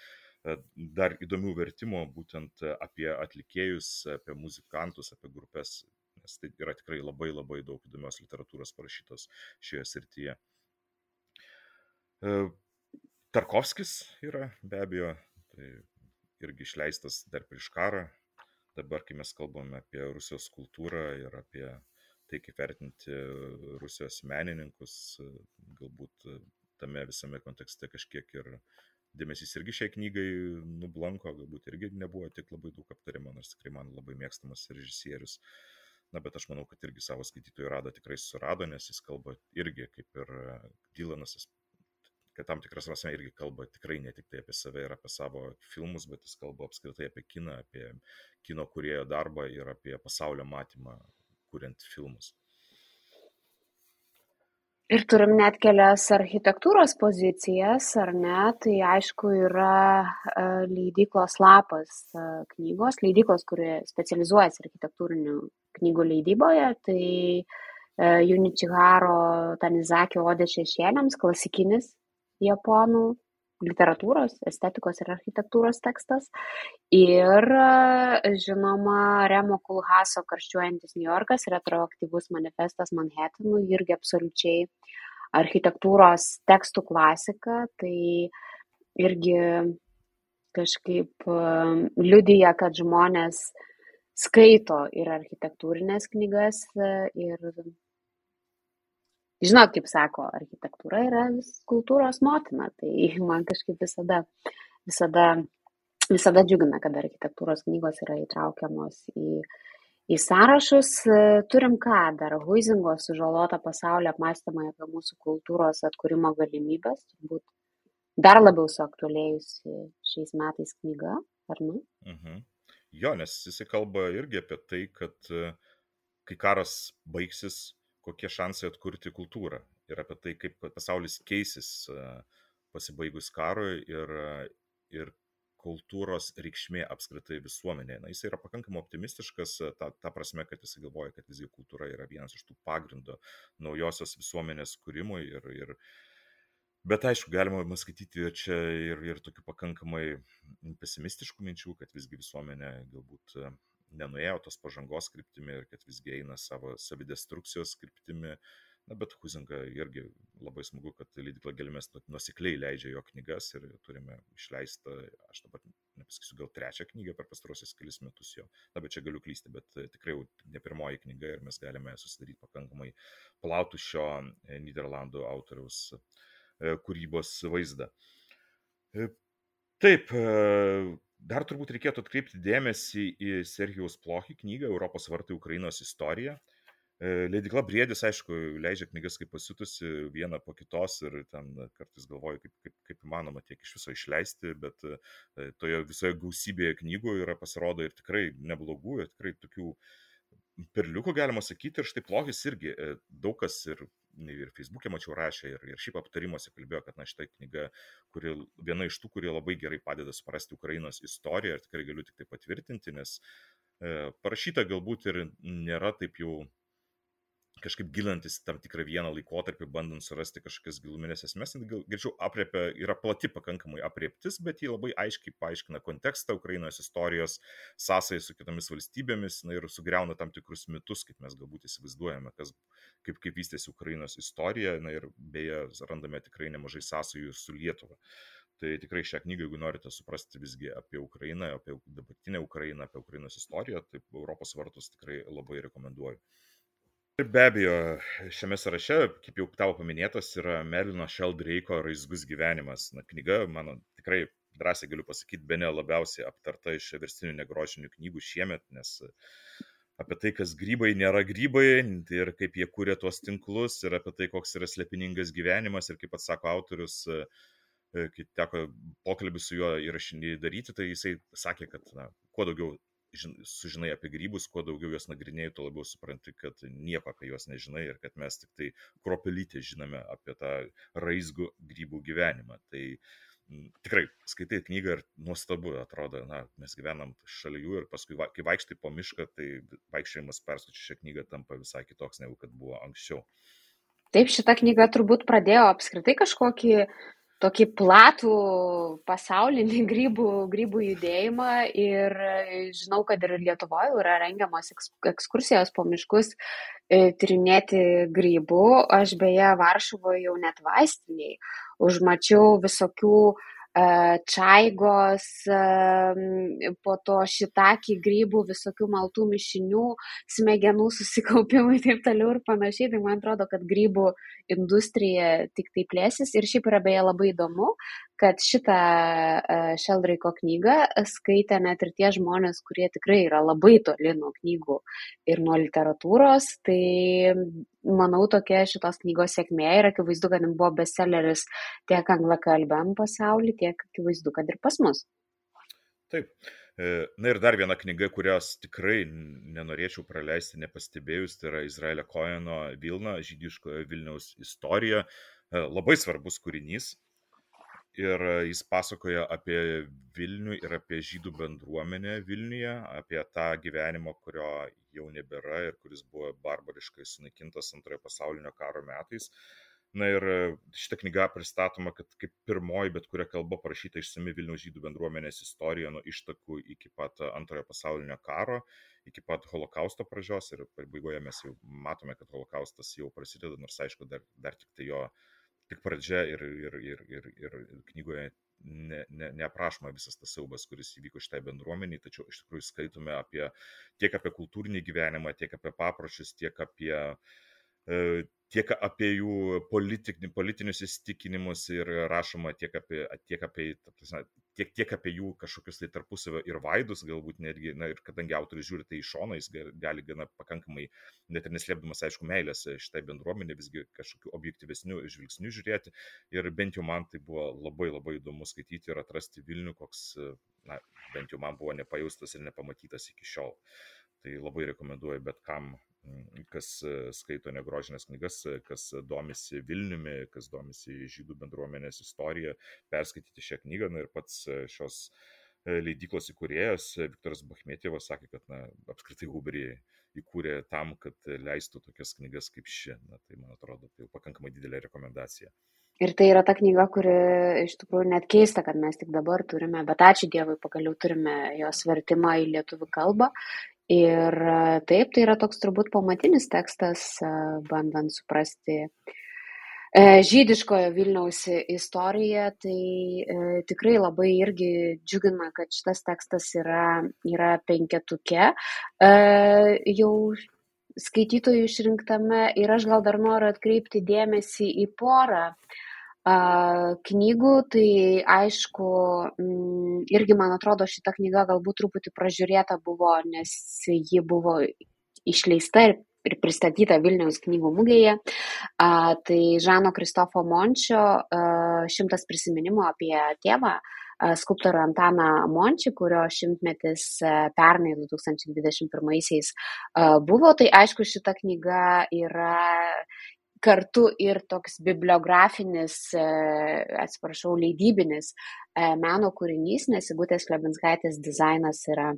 dar įdomių vertimų būtent apie atlikėjus, apie muzikantus, apie grupės, nes tai yra tikrai labai labai daug įdomios literatūros parašytos šioje srityje. E, Tarkovskis yra be abejo, tai irgi išleistas dar prieš karą. Dabar, kai mes kalbame apie Rusijos kultūrą ir apie tai, kaip vertinti Rusijos menininkus, galbūt tame visame kontekste kažkiek ir dėmesys irgi šiai knygai nublanko, galbūt irgi nebuvo tiek labai daug aptariama, nors tikrai man labai mėgstamas režisierius. Na, bet aš manau, kad irgi savo skaitytojų radą tikrai surado, nes jis kalba irgi, kaip ir Dylanas, kad tam tikras prasme irgi kalba tikrai ne tik tai apie save ir apie savo filmus, bet jis kalba apskritai apie kiną, apie kino kurėjo darbą ir apie pasaulio matymą, kuriant filmus. Ir turim net kelias architektūros pozicijas, ar ne? Tai aišku yra e, leidyklos lapas e, knygos, leidyklos, kurie specializuojasi architektūrinių knygų leidyboje. Tai e, Junichiharo Tanizakio Odė šešėliams, klasikinis japonų literatūros, estetikos ir architektūros tekstas. Ir, žinoma, Remo Kulhaso karščiuojantis New Yorkas, retroaktyvus manifestas Manhattanų, irgi absoliučiai architektūros tekstų klasika. Tai irgi kažkaip um, liudyja, kad žmonės skaito ir architektūrinės knygas ir žinot, kaip sako, architektūra yra kultūros motina, tai man kažkaip visada, visada, visada džiugina, kad architektūros knygos yra įtraukiamos į, į sąrašus. Turim ką dar, Huizingo sužalota pasaulio apmąstymai apie mūsų kultūros atkūrimo galimybės, turbūt dar labiau suaktualėjusi šiais metais knyga, ar ne? Mhm. Jo, nes jisai kalba irgi apie tai, kad kai karas baigsis, kokie šansai atkurti kultūrą ir apie tai, kaip pasaulis keisis pasibaigus karui ir, ir kultūros reikšmė apskritai visuomenėje. Na, jis yra pakankamai optimistiškas, ta, ta prasme, kad jis galvoja, kad visgi kultūra yra vienas iš tų pagrindo naujosios visuomenės kūrimui. Ir, ir, bet aišku, galima skaityti čia ir, ir tokių pakankamai pesimistiškų minčių, kad visgi visuomenė galbūt nenuėjo tos pažangos kryptimi ir kad visgi eina savo savidestrukcijos kryptimi. Na, bet Huzinga irgi labai smagu, kad leidikla Gelmės nusikliai leidžia jo knygas ir turime išleistą, aš dabar nepasakysiu, gal trečią knygą per pastarosius kelius metus jo. Na, bet čia galiu klysti, bet tikrai jau ne pirmoji knyga ir mes galime susidaryti pakankamai plautų šio e, Niderlandų autoriaus e, kūrybos vaizdą. E, taip, Dar turbūt reikėtų atkreipti dėmesį į Serhijaus Plochį knygą Europos vartai Ukrainos istorija. E, Leidikla Briedis, aišku, leidžia knygas kaip pasitusi vieną po kitos ir ten kartais galvoju, kaip, kaip, kaip įmanoma tiek iš viso išleisti, bet e, toje visoje gausybėje knygų yra pasirodo ir tikrai neblogų, ir tikrai tokių perliukų galima sakyti. Ir štai Plochis irgi e, daug kas ir ir Facebook'e mačiau rašė, ir, ir šiaip aptarimuose kalbėjo, kad na šitą knygą, kuri viena iš tų, kurie labai gerai padeda suprasti Ukrainos istoriją ir tikrai galiu tik tai patvirtinti, nes e, parašyta galbūt ir nėra taip jau kažkaip gilintis tam tikrą vieną laikotarpį, bandant surasti kažkokias giluminės esmės, greičiau apriepia, yra plati pakankamai aprieptis, bet jį labai aiškiai paaiškina kontekstą Ukrainos istorijos, sąsai su kitomis valstybėmis na, ir sugriauna tam tikrus mitus, kaip mes galbūt įsivaizduojame, kas, kaip, kaip vystėsi Ukrainos istorija na, ir beje randame tikrai nemažai sąsajų su Lietuva. Tai tikrai šią knygą, jeigu norite suprasti visgi apie Ukrainą, apie dabartinę Ukrainą, apie Ukrainos istoriją, tai Europos vartus tikrai labai rekomenduoju. Ir be abejo, šiame sąraše, kaip jau tavo paminėtas, yra Merlino Sheldrake'o Raizgus gyvenimas. Na, knyga mano tikrai drąsiai galiu pasakyti, be ne labiausiai aptarta iš verstinių negrožinių knygų šiemet, nes apie tai, kas grybai nėra grybai ir kaip jie kūrė tuos tinklus ir apie tai, koks yra slepiningas gyvenimas ir kaip atsako autorius, kai teko pokalbį su juo įrašinį daryti, tai jisai sakė, kad na, kuo daugiau sužinai apie grybus, kuo daugiau juos nagrinėjai, tuo labiau supranti, kad nieko apie juos nežinai ir kad mes tik tai kropelytė žinome apie tą raizgų grybų gyvenimą. Tai tikrai skaitai knygą ir nuostabu atrodo, na, mes gyvenam šalia jų ir paskui, va, kai vaikštai po mišką, tai vaikščiojimas perskaičiu šią knygą tampa visai kitoks negu kad buvo anksčiau. Taip, šita knyga turbūt pradėjo apskritai kažkokį tokį platų pasaulinį grybų, grybų judėjimą ir žinau, kad ir Lietuvoje yra rengiamos ekskursijos po miškus e, tyrinėti grybų. Aš beje Varšuvoje jau net vaistiniai užmačiau visokių uh, čaigos, po to šitakį grybų, visokių maltų mišinių, smegenų susikaupimų ir taip toliau ir panašiai. Tai man atrodo, kad grybų industrija tik tai plėsis ir šiaip yra beje labai įdomu, kad šitą Šeldraiko knygą skaitė net ir tie žmonės, kurie tikrai yra labai toli nuo knygų ir nuo literatūros. Tai manau, tokia šitos knygos sėkmė ir akivaizdu, kad buvo bestselleris tiek anglakalbiam pasaulyje, tiek akivaizdu, kad ir pas mus. Taip. E, na ir dar viena knyga, kurios tikrai nenorėčiau praleisti nepastebėjus, tai yra Izraelio Koeno Vilna, žydiškojo Vilniaus istorija. E, labai svarbus kūrinys, ir jis pasakoja apie Vilnių ir apie žydų bendruomenę Vilniuje, apie tą gyvenimą, kurio jau nebėra ir kuris buvo barbariškai sunaikintas antrojo pasaulinio karo metais. Na ir šitą knygą pristatoma, kad kaip pirmoji bet kuria kalba parašyta išsami Vilniaus žydų bendruomenės istorija nuo ištakų iki pat antrojo pasaulinio karo, iki pat holokausto pradžios ir pabaigoje mes jau matome, kad holokaustas jau prasideda, nors aišku, dar, dar tik tai jo uh, tik pradžia ir, ir, ir, ir, ir knygoje ne, ne, neaprašoma visas tas siaubas, kuris įvyko šitai bendruomeniai, tačiau iš tikrųjų skaitome apie, tiek apie kultūrinį gyvenimą, tiek apie papročius, tiek apie e, tiek apie jų politik, politinius įsitikinimus ir rašoma tiek apie, tiek apie, tiek, tiek apie jų kažkokius tai tarpusavio ir vaidus, galbūt netgi, na ir kadangi autorius žiūri tai iš šono, jis gali gana pakankamai, net ir neslėpdamas, aišku, meilės šitai bendruomenė, visgi kažkokiu objektyvesniu žvilgsniu žiūrėti. Ir bent jau man tai buvo labai labai įdomu skaityti ir atrasti Vilnių, koks, na, bent jau man buvo nepajaustas ir nepamatytas iki šiol. Tai labai rekomenduoju bet kam kas e, skaito negrožinės knygas, e, kas domisi Vilniumi, kas domisi žydų bendruomenės istorija, perskaityti šią knygą. Na ir pats e, šios leidyklos įkūrėjas Viktoras Bachmetėvas sakė, kad na, apskritai Huberį įkūrė tam, kad leistų tokias knygas kaip ši. Na, tai man atrodo, tai jau pakankamai didelė rekomendacija. Ir tai yra ta knyga, kuri iš tikrųjų net keista, kad mes tik dabar turime, bet ačiū Dievui, pagaliau turime jos vertimą į lietuvių kalbą Ir taip, tai yra toks turbūt pamatinis tekstas, bandant suprasti žydiškojo Vilniaus istoriją, tai tikrai labai irgi džiugina, kad šitas tekstas yra, yra penketuke. Jau skaitytojų išrinktame ir aš gal dar noriu atkreipti dėmesį į porą knygų, tai aišku, mm, irgi man atrodo šita knyga galbūt truputį pražiūrėta buvo, nes ji buvo išleista ir, ir pristatyta Vilniaus knygų mugėje. A, tai Žano Kristofo Mončio a, šimtas prisiminimų apie tėvą skulptorių Antaną Mončį, kurio šimtmetis pernai 2021-aisiais buvo. Tai aišku, šita knyga yra kartu ir toks bibliografinis, e, atsiprašau, leidybinis e, meno kūrinys, nes Sigutės Klebinskaitės dizainas yra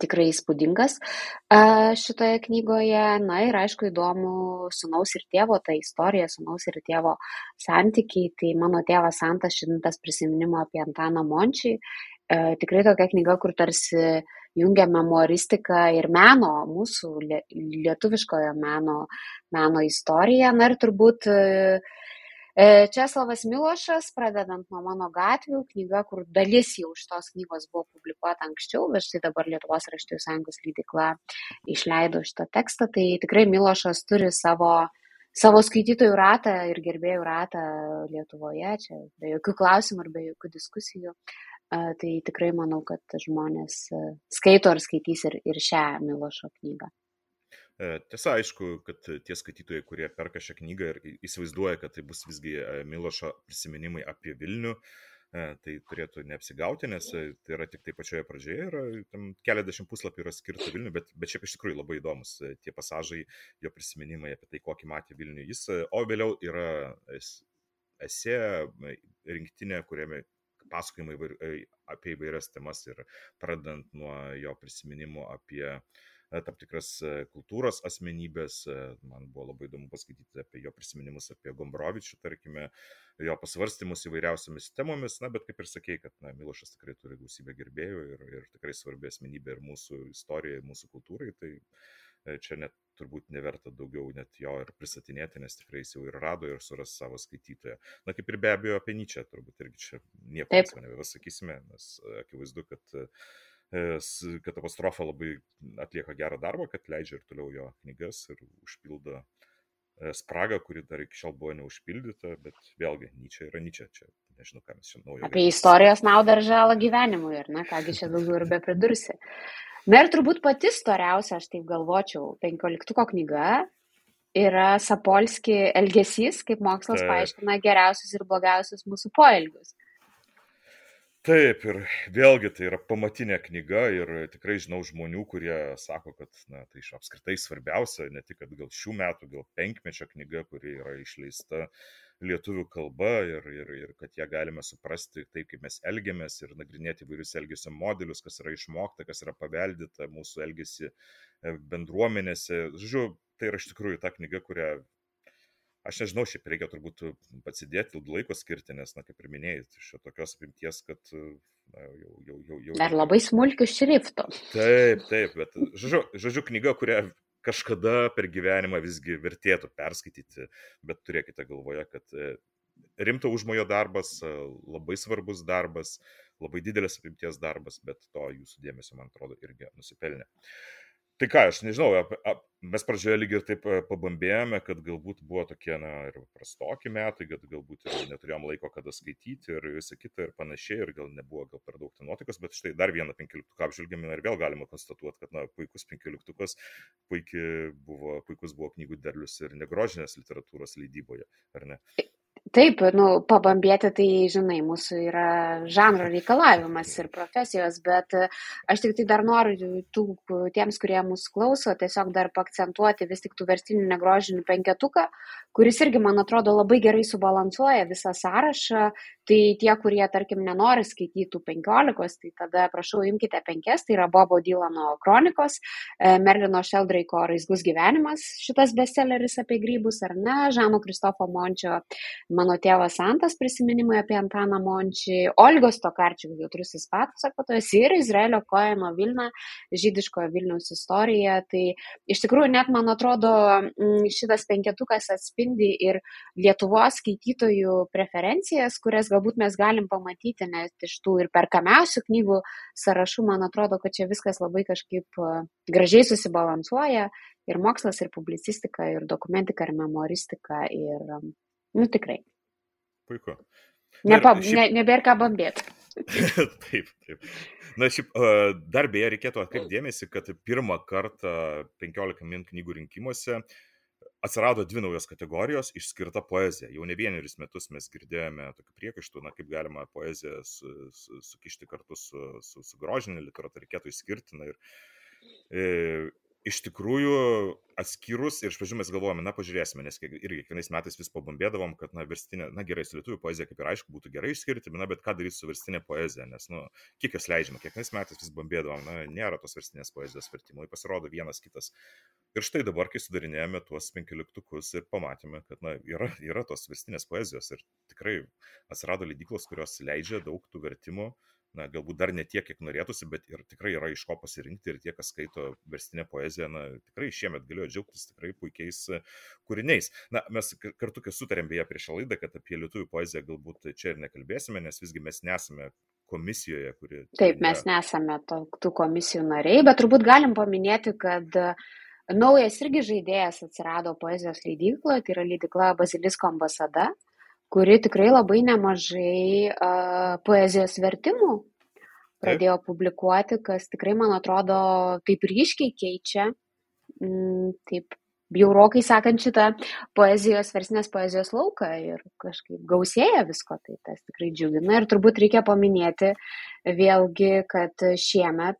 tikrai įspūdingas e, šitoje knygoje. Na ir aišku, įdomu sunaus ir tėvo ta istorija, sunaus ir tėvo santykiai. Tai mano tėvas Santas šimtas prisiminimo apie Antaną Mončiį. Tikrai tokia knyga, kur tarsi jungia memoristiką ir meno, mūsų lietuviškojo meno, meno istoriją. Na ir turbūt e, e, Česlavas Milošas, pradedant nuo mano gatvių, knyga, kur dalis jau iš tos knygos buvo publikuota anksčiau, bet štai dabar Lietuvos raštojų sąjungos leidikla išleido šitą tekstą, tai tikrai Milošas turi savo savo skaitytojų ratą ir gerbėjų ratą Lietuvoje, čia be jokių klausimų ir be jokių diskusijų. Tai tikrai manau, kad žmonės skaito ar skaitys ir, ir šią Milošo knygą. Tiesa, aišku, kad tie skaitytojai, kurie perka šią knygą ir įsivaizduoja, kad tai bus visgi Milošo prisiminimai apie Vilnių, tai turėtų neapsigauti, nes tai yra tik tai pačioje pradžioje, tam keliasdešimt puslapių yra skirta Vilniui, bet, bet šiaip iš tikrųjų labai įdomus tie pasažai, jo prisiminimai apie tai, kokį matė Vilnių jis, o vėliau yra esė rinktinė, kuriame pasakojimai apie įvairias temas ir pradedant nuo jo prisiminimų apie tam tikras kultūros asmenybės. Man buvo labai įdomu paskaityti apie jo prisiminimus apie Gombrovičių, tarkime, jo pasvarstymus įvairiausiamis temomis. Na, bet kaip ir sakėjai, kad na, Milošas tikrai turi gausybę gerbėjų ir, ir tikrai svarbi asmenybė ir mūsų istorijai, ir mūsų kultūrai. Tai čia net turbūt neverta daugiau net jo ir pristatinėti, nes tikrai jis jau ir rado ir suras savo skaitytoją. Na, kaip ir be abejo apie Nyčią, turbūt irgi čia nieko nebesakysime, nes akivaizdu, kad kad apostrofa labai atlieka gerą darbą, kad leidžia ir toliau jo knygas ir užpildo spragą, kuri dar iki šiol buvo neužpildyta, bet vėlgi, Nyčia yra Nyčia, čia nežinau, ką mes čia naujo. Apie istorijos naudą ir žalą gyvenimui, ir na, kągi čia daugiau ir be pridursi. Na ir turbūt pati storiausia, aš taip galvočiau, penkioliktuko knyga yra Sapolski elgesys, kaip mokslas Taip. paaiškina geriausius ir blogiausius mūsų poelgius. Taip, ir vėlgi tai yra pamatinė knyga ir tikrai žinau žmonių, kurie sako, kad na, tai iš apskritai svarbiausia, ne tik, kad gal šių metų, gal penkmečio knyga, kuri yra išleista lietuvių kalba ir, ir, ir kad ją galime suprasti taip, kaip mes elgiamės ir nagrinėti įvairius elgesio modelius, kas yra išmokta, kas yra paveldita mūsų elgesi e, bendruomenėse. Žodžiu, tai yra iš tikrųjų ta knyga, kurią aš nežinau, šiaip reikia turbūt pasidėti laiko skirti, nes, na, kaip ir minėjai, iš tokios apimties, kad na, jau, jau, jau, jau. Dar labai smulkių šriftų. Taip, taip, bet, žodžiu, žodžiu knyga, kurią kažkada per gyvenimą visgi vertėtų perskaityti, bet turėkite galvoje, kad e, rimto užmojo darbas, e, labai svarbus darbas, labai didelės apimties darbas, bet to jūsų dėmesio, man atrodo, irgi nusipelnė. Tai ką, aš nežinau, ap, ap, mes pradžioje lyg ir taip e, pabambėjome, kad galbūt buvo tokie, na, ir prastoki metai, kad galbūt ir neturėjom laiko kada skaityti ir visą kitą ir panašiai, ir gal nebuvo gal per daug ten nuotaikos, bet štai dar vieną penkioliktuką apžvelgėme ir vėl galima konstatuoti, kad, na, puikus penkioliktukas, puikiai buvo, puikus buvo knygų derlius ir negrožinės literatūros leidyboje, ar ne? Taip, nu, pabambėti, tai, žinai, mūsų yra žanro reikalavimas ir profesijos, bet e, aš tik tai dar noriu tų, tiems, kurie mūsų klauso, tiesiog dar pakcentuoti vis tik tų verstinių negrožinių penketuką, kuris irgi, man atrodo, labai gerai subalansuoja visą sąrašą. Tai tie, kurie, tarkim, nenori skaitytų penkiolikos, tai tada prašau, imkite penkias, tai yra Bobo Dylano kronikos, e, Merlino Šeldraiko Raizgus gyvenimas, šitas bestselleris apie grybus, ar ne, Žano Kristofo Mončio mano tėvas Santas prisiminimai apie Antaną Mončį, Olgos Tokarčiuk, jautrusis pasakotojas ir Izraelio Koeno Vilna, žydiškojo Vilniaus istorija. Tai iš tikrųjų net man atrodo šitas penketukas atspindi ir Lietuvos skaitytojų preferencijas, kurias galbūt mes galim pamatyti net iš tų ir perkamiausių knygų sąrašų. Man atrodo, kad čia viskas labai kažkaip gražiai susibalansuoja ir mokslas, ir publicistika, ir dokumentika, ir memoristika, ir Nu tikrai. Puiku. Nepa, šiaip... ne, nebėra ką bambėti. taip, taip. Na, šiaip, dar beje, reikėtų atkreipdėmėsi, kad pirmą kartą 15 min knygų rinkimuose atsirado dvi naujos kategorijos - išskirta poezija. Jau ne vienerius metus mes girdėjome tokių priekaištų, na, kaip galima poeziją su, su, sukišti kartu su, su, su grožinė literatūra, reikėtų išskirti. Na, ir, e, iš tikrųjų atskyrus ir iš pradžių mes galvojame, na pažiūrėsime, nes irgi kiekvienais metais vis pabambėdavom, kad, na, verstinė, na gerai, su lietuvių poezija kaip ir aišku būtų gerai išskirti, na, bet ką daryti su verstinė poezija, nes, nu, kiek jos leidžiama, kiekvienais metais vis bambėdavom, na, nėra tos verstinės poezijos vertimų, pasirodo vienas kitas. Ir štai dabar, kai sudarinėjome tuos penkiliktukus ir pamatėme, kad, na, yra, yra tos verstinės poezijos ir tikrai atsirado leidyklos, kurios leidžia daug tų vertimų na, galbūt dar ne tiek, kiek norėtųsi, bet ir tikrai yra iš ko pasirinkti ir tie, kas skaito verstinę poeziją, na, tikrai šiemet galėjo džiaugtis tikrai puikiais e, kūriniais. Na, mes kartu, kai sutarėm beje prieš laidą, kad apie lietuvių poeziją galbūt čia ir nekalbėsime, nes visgi mes nesame komisijoje, kuri. Taip, mes nesame to, tų komisijų nariai, bet turbūt galim paminėti, kad Naujas irgi žaidėjas atsirado poezijos leidykloje, tai yra leidykla Bazilisko ambasada, kuri tikrai labai nemažai uh, poezijos vertimų pradėjo publikuoti, kas tikrai, man atrodo, taip ryškiai keičia, mm, taip bjaurokai sakant šitą poezijos, versinės poezijos lauką ir kažkaip gausėja visko, tai tas tikrai džiugina. Ir turbūt reikia paminėti vėlgi, kad šiemet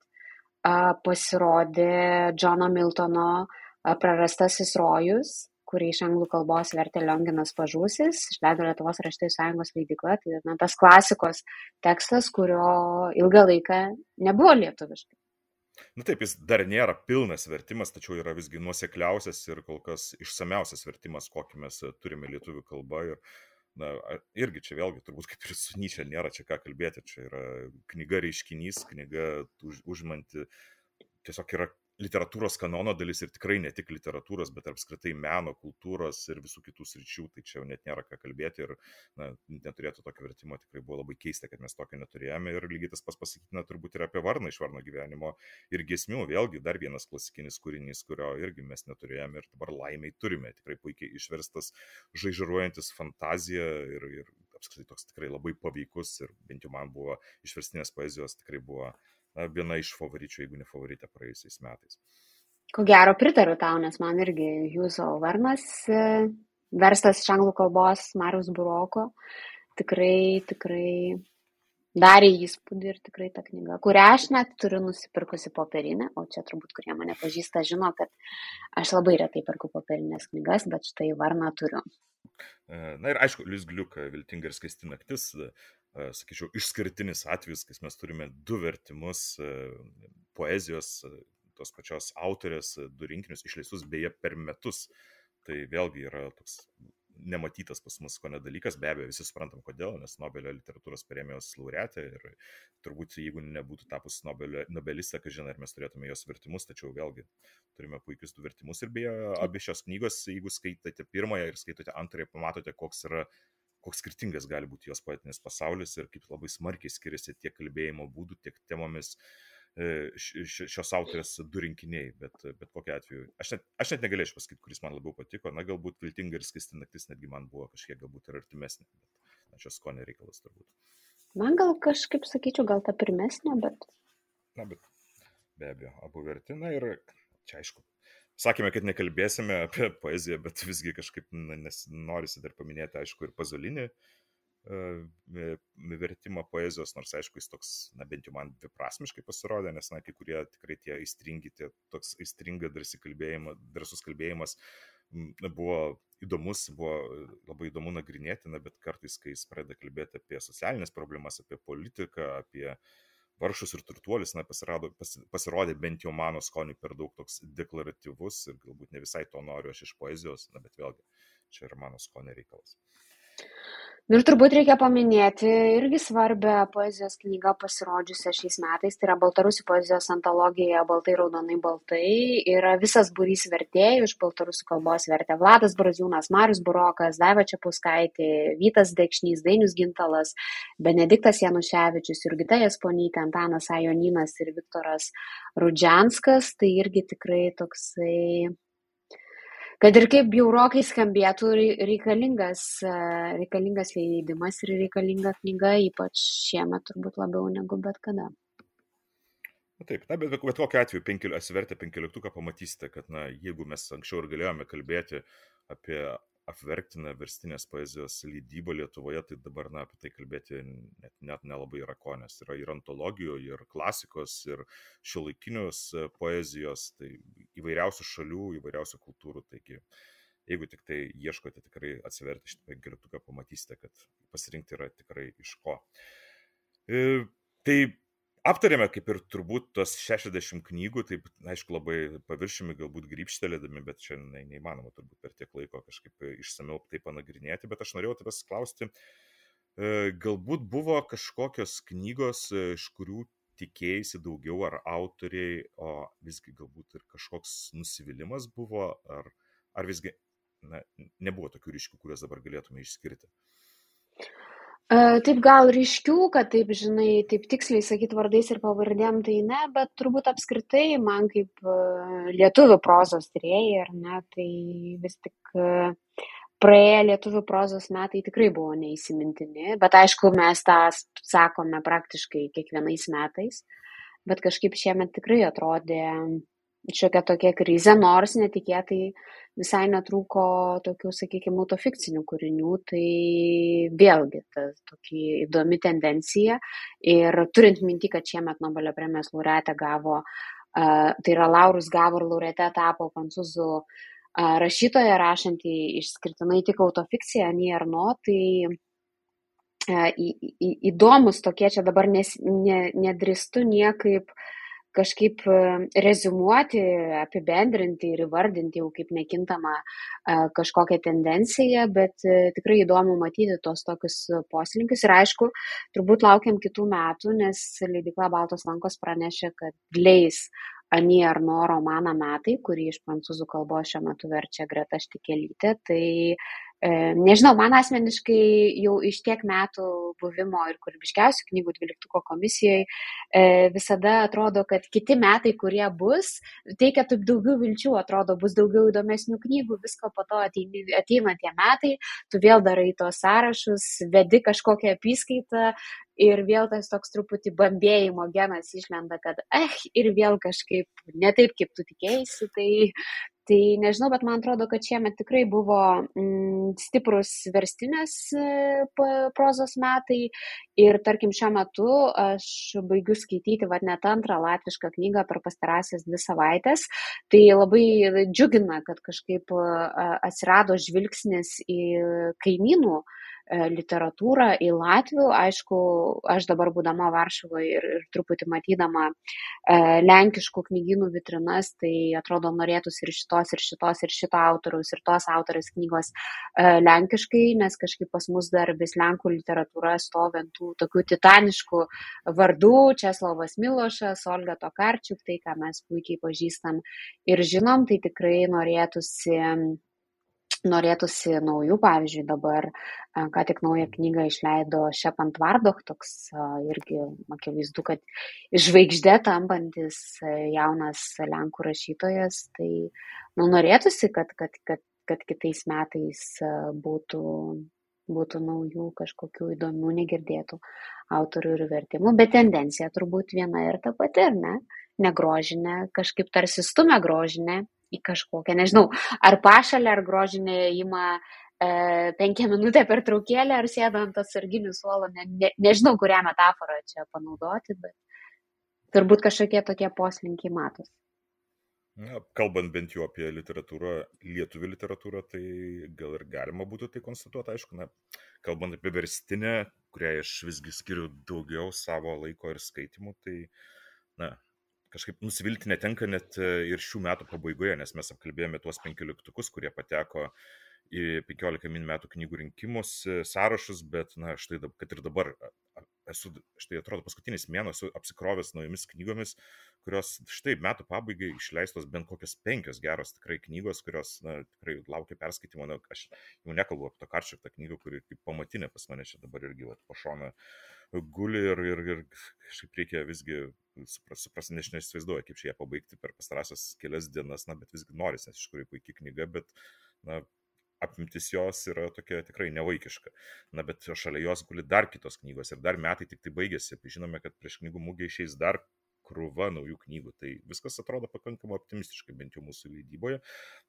a, pasirodė Džono Miltono a, Prarastasis rojus, kurį iš anglų kalbos vertė Lionginas Pažūsis, išleido Lietuvos raštojų sąjungos leidikla. Tai na, tas klasikos tekstas, kurio ilgą laiką nebuvo lietuviškai. Na taip, jis dar nėra pilnas vertimas, tačiau yra visgi nuosekliausias ir kol kas išsameusias vertimas, kokį mes turime lietuvių kalbą. Ir, na, irgi čia vėlgi, turbūt kaip ir su Nyčia nėra čia ką kalbėti, čia yra knyga reiškinys, knyga už, užmanti, tiesiog yra literatūros kanono dalis ir tikrai ne tik literatūros, bet apskritai meno, kultūros ir visų kitų sričių, tai čia jau net nėra ką kalbėti ir na, neturėtų tokio vertimo, tikrai buvo labai keista, kad mes tokio neturėjome ir lygiai tas pas pasakytina turbūt ir apie Varną iš Varno gyvenimo ir gesmių, vėlgi dar vienas klasikinis kūrinys, kurio irgi mes neturėjome ir dabar laimiai turime, tikrai puikiai išverstas, žaižaruojantis fantaziją ir, ir apskritai toks tikrai labai paveikus ir bent jau man buvo išverstinės poezijos tikrai buvo viena iš favoričių, jeigu ne favoritė praėjusiais metais. Ko gero pritariu tau, nes man irgi Jūzo Varnas, e, verstas iš anglų kalbos Marius Buroko, tikrai, tikrai darė įspūdį ir tikrai ta knyga, kurią aš net turiu nusipirkusi popierinę, o čia turbūt, kurie mane pažįsta, žino, kad aš labai retai perku popierinės knygas, bet štai Varną turiu. E, na ir aišku, Lius Gliuk, Viltinga ir skaisti naktis, sakyčiau, išskirtinis atvejis, kai mes turime du vertimus poezijos tos pačios autorės, du rinkinius išleistus beje per metus. Tai vėlgi yra toks nematytas pas mus ko nedalykas, be abejo, visi suprantam kodėl, nes Nobelio literatūros premijos laureatė ir turbūt jeigu nebūtų tapus Nobelio, Nobelistė, ką žinai, ar mes turėtume jos vertimus, tačiau vėlgi turime puikius du vertimus. Ir beje, abi šios knygos, jeigu skaitote pirmąją ir skaitote antrąją, pamatote, koks yra koks skirtingas gali būti jos poetinis pasaulis ir kaip labai smarkiai skiriasi tiek kalbėjimo būdų, tiek temomis e, šios autorės du rinkiniai, bet, bet kokiu atveju. Aš net, aš net negalėčiau pasakyti, kuris man labiau patiko, na galbūt viltinga ir skaisti naktis netgi man buvo kažkiek galbūt ir artimesnė, bet na, čia skonio reikalas turbūt. Man gal kažkaip sakyčiau, gal ta pirmesnė, bet... Na, bet be abejo, abu vertina ir čia aišku, sakėme, kad nekalbėsime apie poeziją, bet visgi kažkaip norisi dar paminėti, aišku, ir pazolinį uh, vertimą poezijos, nors aišku, jis toks, na bent jau man dviprasmiškai pasirodė, nes, na, kai kurie tikrai tie aistringi, tie toks aistringa drąsus kalbėjimas buvo įdomus, buvo labai įdomu nagrinėti, na, bet kartais, kai jis pradeda kalbėti apie socialinės problemas, apie politiką, apie uh, vargšus ir turtuolis, na, pasirado, pas, pasirodė bent jau mano skoniui per daug toks deklaratyvus ir galbūt ne visai to noriu aš iš poezijos, na, bet vėlgi, čia yra mano skonio reikalas. Nu ir turbūt reikia paminėti irgi svarbę poezijos knygą pasirodžiusią šiais metais, tai yra Baltarusių poezijos antologija Baltai raudonai baltai. Yra visas būrys vertėjų iš baltarusių kalbos vertė Vladas Braziūnas, Marius Burokas, Daiva Čiapauskaitė, Vytas Dekšnys, Dainius Gintalas, Benediktas Januševičius, Jurgita Jasponytė, Antanas Ajoninas ir Viktoras Rudžianskas. Tai irgi tikrai toksai kad ir kaip bjaurokai skambėtų, reikalingas, reikalingas leidimas ir reikalinga knyga, ypač šiemet turbūt labiau negu bet kada. Na taip, na, bet, bet, bet kokiu atveju, penkil, atsivertę penkioliktuką, pamatysite, kad, na, jeigu mes anksčiau ir galėjome kalbėti apie apverktiną verstinės poezijos leidybą Lietuvoje, tai dabar na, apie tai kalbėti net, net nelabai yra ko, nes yra ir antologijų, ir klasikos, ir šiuolaikinius e, poezijos, tai įvairiausių šalių, įvairiausių kultūrų. Taigi, jeigu tik tai ieškote tikrai atsiverti šitą penkioliktuką, pamatysite, kad pasirinkti yra tikrai iš ko. E, tai aptarėme kaip ir turbūt tos 60 knygų, taip, aišku, labai paviršimi galbūt grįžtelėdami, bet čia ne, neįmanoma turbūt per tiek laiko kažkaip išsameu tai panagrinėti, bet aš norėjau tavęs klausti, e, galbūt buvo kažkokios knygos, e, iš kurių tikėjai daugiau ar autoriai, o visgi galbūt ir kažkoks nusivylimas buvo, ar, ar visgi na, nebuvo tokių ryškių, kuriuos dabar galėtume išskirti. Taip gal ryškių, kad taip, žinai, taip tiksliai sakyti vardais ir pavardėm, tai ne, bet turbūt apskritai man kaip lietuvių prozos tyrėjai, ar ne, tai vis tik praėję lietuvių prozos metai tikrai buvo neįsimintini, bet aišku, mes tą sakome praktiškai kiekvienais metais, bet kažkaip šiemet tikrai atrodė šiokia tokia krizė, nors netikėtai visai netrūko tokių, sakykime, autofikcinių kūrinių, tai vėlgi ta tokia įdomi tendencija. Ir turint minti, kad šiemet Nobelio premijos laureatė gavo, tai yra Laurus gavo ir laureatė tapo prancūzų rašytoja rašanti išskirtinai tik autofikciją, Annie Arno, tai uh, į, į, įdomus tokie čia dabar nes, ne, nedristu niekaip uh, kažkaip e, rezumuoti, apibendrinti ir įvardinti jau kaip nekintamą e, kažkokią tendenciją, bet e, tikrai įdomu matyti tos tokius poslinkius. Ir aišku, turbūt laukiam kitų metų, nes leidikla Baltos lankos pranešė, kad leis Ani Arno romaną metai, kurį iš prancūzų kalbos šiuo metu verčia Greta Štikelytė. Tai nežinau, man asmeniškai jau iš tiek metų buvimo ir kūrybiškiausių knygų dvyliktuko komisijoje visada atrodo, kad kiti metai, kurie bus, teikia taip daugiau vilčių, atrodo, bus daugiau įdomesnių knygų, visko po to ateina, tie metai, tu vėl darai tos sąrašus, vedi kažkokią apskaitą ir vėl tas toks truputį bambėjimo genas išlenda, kad, eh, ir vėl kažkaip ne taip, kaip tu tikėjai, tai tai nežinau bet man atrodo kad šiemet tikrai buvo mm, stiprūs verstinės e, prozos metai. Ir tarkim šiuo metu aš baigiu skaityti vat net antrą latvišką knygą per pastarąsias dvi savaites tai labai džiugina kad kažkaip atsirado žvilgsnis į kaimynų E, literatūrą į latvių. Aišku, aš dabar būdama Varšuvoje ir, ir truputį matydama lenkiškų knygynų vitrinas, tai atrodo norėtųsi ir šitos, ir šitos, ir šito autoriaus, ir tos autorės knygos lenkiškai, nes kažkaip pas mus dar vis lenkų literatūra stovintų tokių titaniškų vardų, Česlovas Milošas, Olga Tokarčiuk, tai ką mes puikiai pažįstam ir žinom, tai tikrai norėtųsi norėtųsi naujų, pavyzdžiui, dabar ką tik naują knygą išleido Šepant Vardoch, toks irgi akivaizdu, kad žvaigždė tampantis jaunas Lenkų rašytojas, tai nu, norėtųsi, kad, kad, kad, kad kitais metais būtų, būtų naujų kažkokių įdomių, negirdėtų autorių ir vertimų, bet tendencija turbūt viena ir ta pati, ar ne? Negrožinė, kažkaip tarsi stumia grožinė į kažkokią, nežinau, ar pašalę, ar grožinę įima e, penkia minutė per traukėlę, ar sėda ant atsarginių suolo, ne, ne, nežinau, kurią metaforą čia panaudoti, bet turbūt kažkokie tokie poslinkiai matos. Na, kalbant bent jau apie literatūrą, lietuvių literatūrą, tai gal ir galima būtų tai konstatuoti, aišku, na, kalbant apie verstinę, kuriai aš visgi skiriu daugiau savo laiko ir skaitimų, tai, na, kažkaip nusivilti netenka net e, ir šių metų pabaigoje, nes mes apkalbėjome tuos penkioliktukus, kurie pateko į 15 min metų knygų rinkimus e, sąrašus, bet, na, štai, kad ir dabar esu, štai atrodo, paskutinis mėnuo esu apsikrovęs naujomis knygomis, kurios štai metų pabaigai išleistos bent kokios penkios geros tikrai knygos, kurios, na, tikrai laukia perskaitimo, na, aš jau nekalbu apie to karčiaktą knygą, kuri kaip pamatinė pas mane čia dabar irgi, va, po šoną guli ir, ir, ir kažkaip reikia visgi suprasti, supras, nes neįsivaizduoju, kaip čia ją pabaigti per pastarąsias kelias dienas, na, bet visgi norisi, nes iš tikrųjų puikia knyga, bet, na, apimtis jos yra tokia tikrai nevaikiška. Na, bet šalia jos guli dar kitos knygos ir dar metai tik tai baigėsi. Žinome, kad prieš knygų mūgį išeis dar krūva naujų knygų. Tai viskas atrodo pakankamai optimistiškai, bent jau mūsų leidyboje.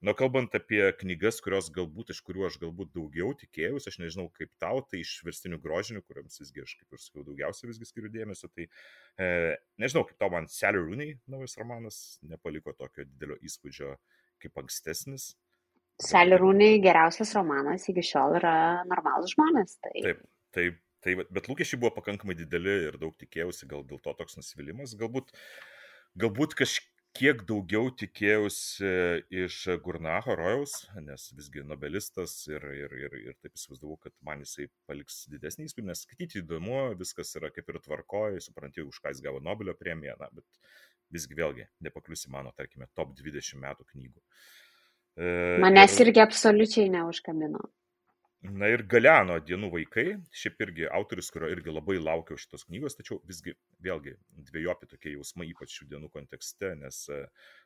Na, kalbant apie knygas, kurios galbūt, iš kurių aš galbūt daugiau tikėjausi, aš nežinau kaip tau, tai iš verstinių grožinių, kuriams visgi aš, kaip ir sakiau, daugiausiai visgi skiriu dėmesio, tai e, nežinau kaip tau man Sally Rooney naujas romanas nepaliko tokio didelio įspūdžio kaip ankstesnis. Sally Rooney geriausias romanas iki šiol yra normalus žmonės. Tai... Taip, taip, Tai, bet lūkesčiai buvo pakankamai dideli ir daug tikėjausi, gal dėl to toks nusivylimas. Galbūt, galbūt kažkiek daugiau tikėjausi iš Gurnaho Rojaus, nes visgi nobelistas ir, ir, ir, ir taip įsivaizdavau, kad man jisai paliks didesnį įspūdį, nes skaityti įdomu, viskas yra kaip ir tvarkoje, supranti, už ką jis gavo Nobelio premiją, na, bet visgi vėlgi nepakliusi mano, tarkime, top 20 metų knygų. E, Manęs ir... irgi absoliučiai neužkamino. Na ir Galiano dienų vaikai, šiaip irgi autoris, kurio irgi labai laukiau šitos knygos, tačiau visgi vėlgi dviejopi tokie jausmai, ypač šių dienų kontekste, nes e,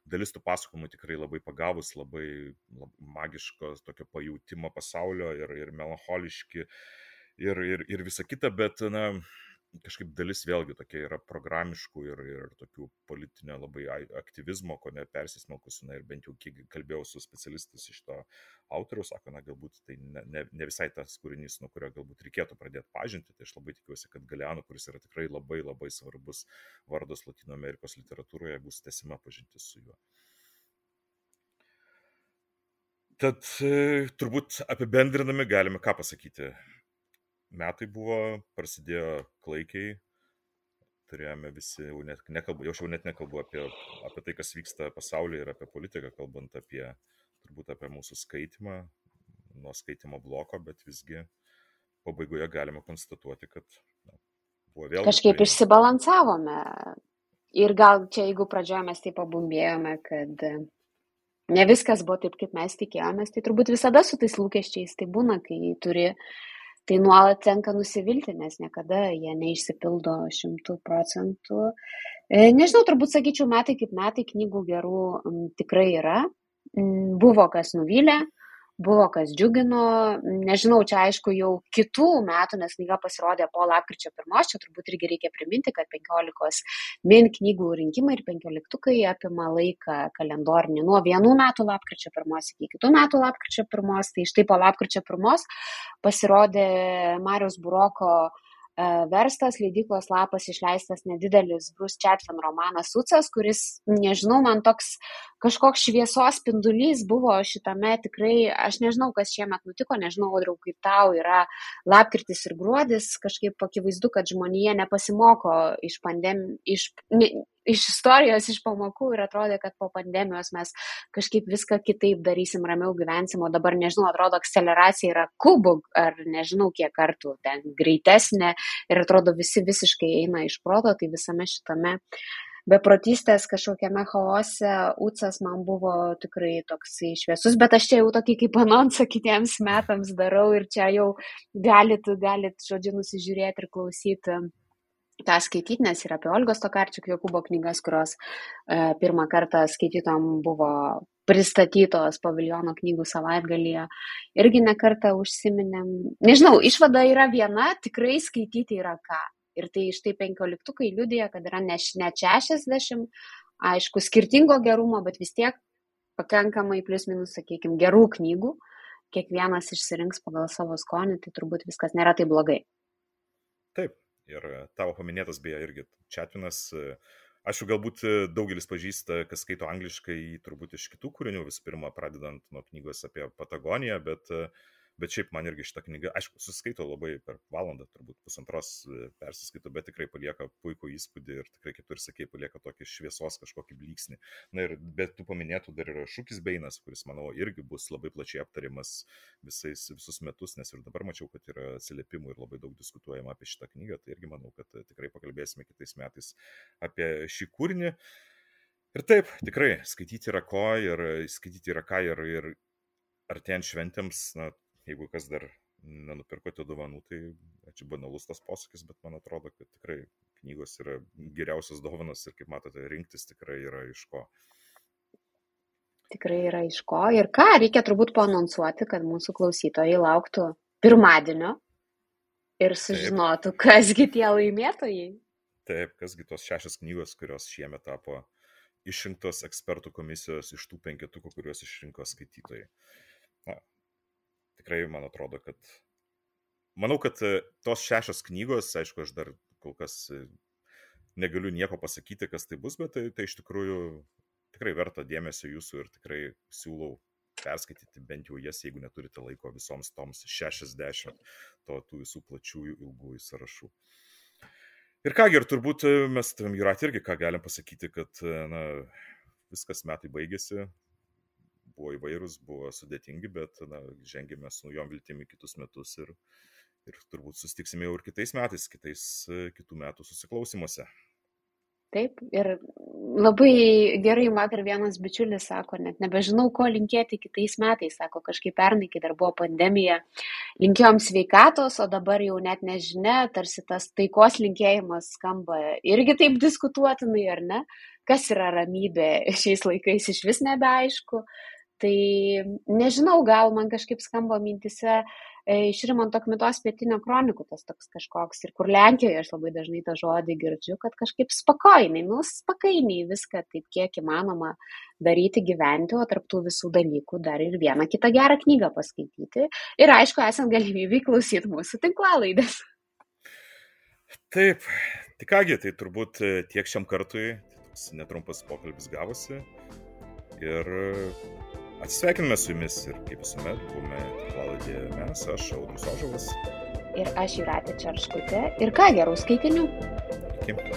dalis tų pasakojimų tikrai labai pagavus, labai, labai magiškos, tokio pajūtimo pasaulio ir, ir melancholiški ir, ir, ir visa kita, bet, na, kažkaip dalis vėlgi tokia yra programiškų ir, ir tokių politinio labai aktyvizmo, ko ne persismelkusi, na ir bent jau kiek kalbėjau su specialistais iš to autoriaus, sako, na galbūt tai ne, ne, ne visai tas kūrinys, nuo kurio galbūt reikėtų pradėti pažinti, tai aš labai tikiuosi, kad Galeano, kuris yra tikrai labai labai svarbus vardas Latino Amerikos literatūroje, bus tesima pažintis su juo. Tad e, turbūt apibendrinami galime ką pasakyti metai buvo, prasidėjo klaikiai, turėjome visi, jau net nekalbu, jau aš jau net nekalbu apie, apie tai, kas vyksta pasaulyje ir apie politiką, kalbant apie, turbūt apie mūsų skaitimą, nuo skaitimo bloko, bet visgi pabaigoje galima konstatuoti, kad na, buvo vėl. Kažkaip tai... išsibalansavome. Ir gal čia, jeigu pradžioje mes taip pabumbėjome, kad ne viskas buvo taip, kaip mes tikėjomės, tai turbūt visada su tais lūkesčiais tai būna, kai turi uh, tai nuolat tenka nusivilti, nes niekada jie neišsipildo šimtų procentų. E, nežinau, turbūt sakyčiau, metai kaip metai knygų gerų tikrai yra. Buvo kas nuvylė, buvo kas džiugino, nežinau, čia aišku jau kitų metų, nes knyga pasirodė po lapkričio pirmos, čia turbūt irgi reikia priminti, kad 15 min knygų rinkimai ir 15 apima laiką kalendorinį nuo vienų metų lapkričio pirmos iki kitų metų lapkričio pirmos, tai štai po lapkričio pirmos pasirodė Marijos Buroko verstas leidyklos lapas išleistas nedidelis Bruce Chatwin romanas Ucas, kuris, nežinau, man toks kažkoks šviesos spindulys buvo šitame tikrai, aš nežinau, kas šiemet nutiko, nežinau, Audriau, kaip tau yra lapkritis ir gruodis, kažkaip akivaizdu, kad žmonija nepasimoko iš pandemijos, iš, ne, iš istorijos, iš pamokų ir atrodė, kad po pandemijos mes kažkaip viską kitaip darysim, ramiau gyvensim, o dabar, nežinau, atrodo, akceleracija yra kubų ar nežinau kiek kartų ten greitesnė ir atrodo visi visiškai eina iš proto, tai visame šitame beprotystės kažkokiame chaose Ucas man buvo tikrai toksai šviesus, bet aš čia jau tokį kaip anonsą kitiems metams darau ir čia jau galit, galit, žodžiu, nusižiūrėti ir klausyti tą skaityti, nes ir apie Olgos Tokarčiuk Jokūbo knygas, kurios e, pirmą kartą skaitytom buvo pristatytos paviljono knygų savaitgalyje. Irgi nekartą užsiminėm. Nežinau, išvada yra viena, tikrai skaityti yra ką. Ir tai štai penkioliktukai liudija, kad yra ne, ne 60, aišku, skirtingo gerumo, bet vis tiek pakankamai plus minus, sakykime, gerų knygų. Kiekvienas išsirinks pagal savo skonį, tai turbūt viskas nėra taip blogai. Taip, Ir e, tavo paminėtas beje irgi Četvinas, e, aš jau galbūt e, daugelis pažįsta, kas skaito angliškai, turbūt iš kitų kūrinių, visų pirma, pradedant nuo knygos apie Patagoniją, bet uh, bet šiaip man irgi šitą knygą, aišku, suskaito labai per valandą, turbūt pusantros e, persiskaito, bet tikrai palieka puikų įspūdį ir tikrai, kaip tu ir sakei, palieka tokį šviesos kažkokį blyksnį. Na ir bet tu paminėtų dar yra Šūkis Beinas, kuris, manau, irgi bus labai plačiai aptariamas visais, visus metus, nes ir dabar mačiau, kad yra atsiliepimų ir labai daug diskutuojama apie šitą knygą, tai irgi manau, kad e, tikrai pakalbėsime kitais metais apie šį kūrinį. Ir taip, tikrai, skaityti yra ko ir skaityti yra ką ir, ir artėjant šventėms, na, jeigu kas dar nenupirkote dovanų, tai čia banalus tas posakis, bet man atrodo, kad tikrai knygos yra geriausias dovanas ir kaip matote, rinktis tikrai yra iš ko. Tikrai yra iš ko. Ir ką, reikia turbūt paanonsuoti, kad mūsų klausytojai lauktų pirmadienio ir sužinotų, Taip. kasgi tie laimėtojai. Taip, kasgi tos šešios knygos, kurios šiemet tapo išrinktos ekspertų komisijos iš tų penketukų, kuriuos išrinko skaitytojai. Na, tikrai man atrodo, kad manau, kad e, tos šešios knygos, aišku, aš dar kol kas e, negaliu nieko pasakyti, kas tai bus, bet tai, tai iš tikrųjų tikrai verta dėmesio jūsų ir tikrai siūlau perskaityti bent jau jas, jeigu neturite laiko visoms toms 60 to tų visų plačiųjų ilgųjų sąrašų. Ir kągi, ir turbūt e, mes Jurat irgi ką galim pasakyti, kad na, viskas metai baigėsi, buvo įvairūs, buvo sudėtingi, bet na, žengėme su naujom viltimi kitus metus ir, ir turbūt susitiksime jau ir kitais metais, kitais kitų metų susiklausimuose. Taip, ir labai gerai, vakar vienas bičiulis sako, net nebežinau, ko linkėti kitais metais, sako, kažkaip pernai, kai dar buvo pandemija, linkėjom sveikatos, o dabar jau net nežinia, tarsi tas taikos linkėjimas skamba irgi taip diskutuotinai, ar ne, kas yra ramybė šiais laikais iš vis nebeaišku. Tai nežinau, gal man kažkaip skamba mintise E, iš Rimanto Kmitos pietinio kronikų tas toks kažkoks ir kur Lenkijoje aš labai dažnai tą žodį girdžiu, kad kažkaip spakainiai, nu spakainiai viską taip kiek įmanoma daryti, gyventi, o tarptų visų dalykų dar ir vieną kitą gerą knygą paskaityti ir aišku, esant galimybėj klausyti mūsų tinklalaidės. Taip, tai kągi, tai turbūt e, tiek šiam kartui, tai netrumpas pokalbis gavosi ir Atsisveikiname su jumis ir kaip visuomet buvome tinklaladėje mes, aš Audrus Ožalas. Ir aš Juratė Čarškutė. Ir ką gerų skaitinių? Iki.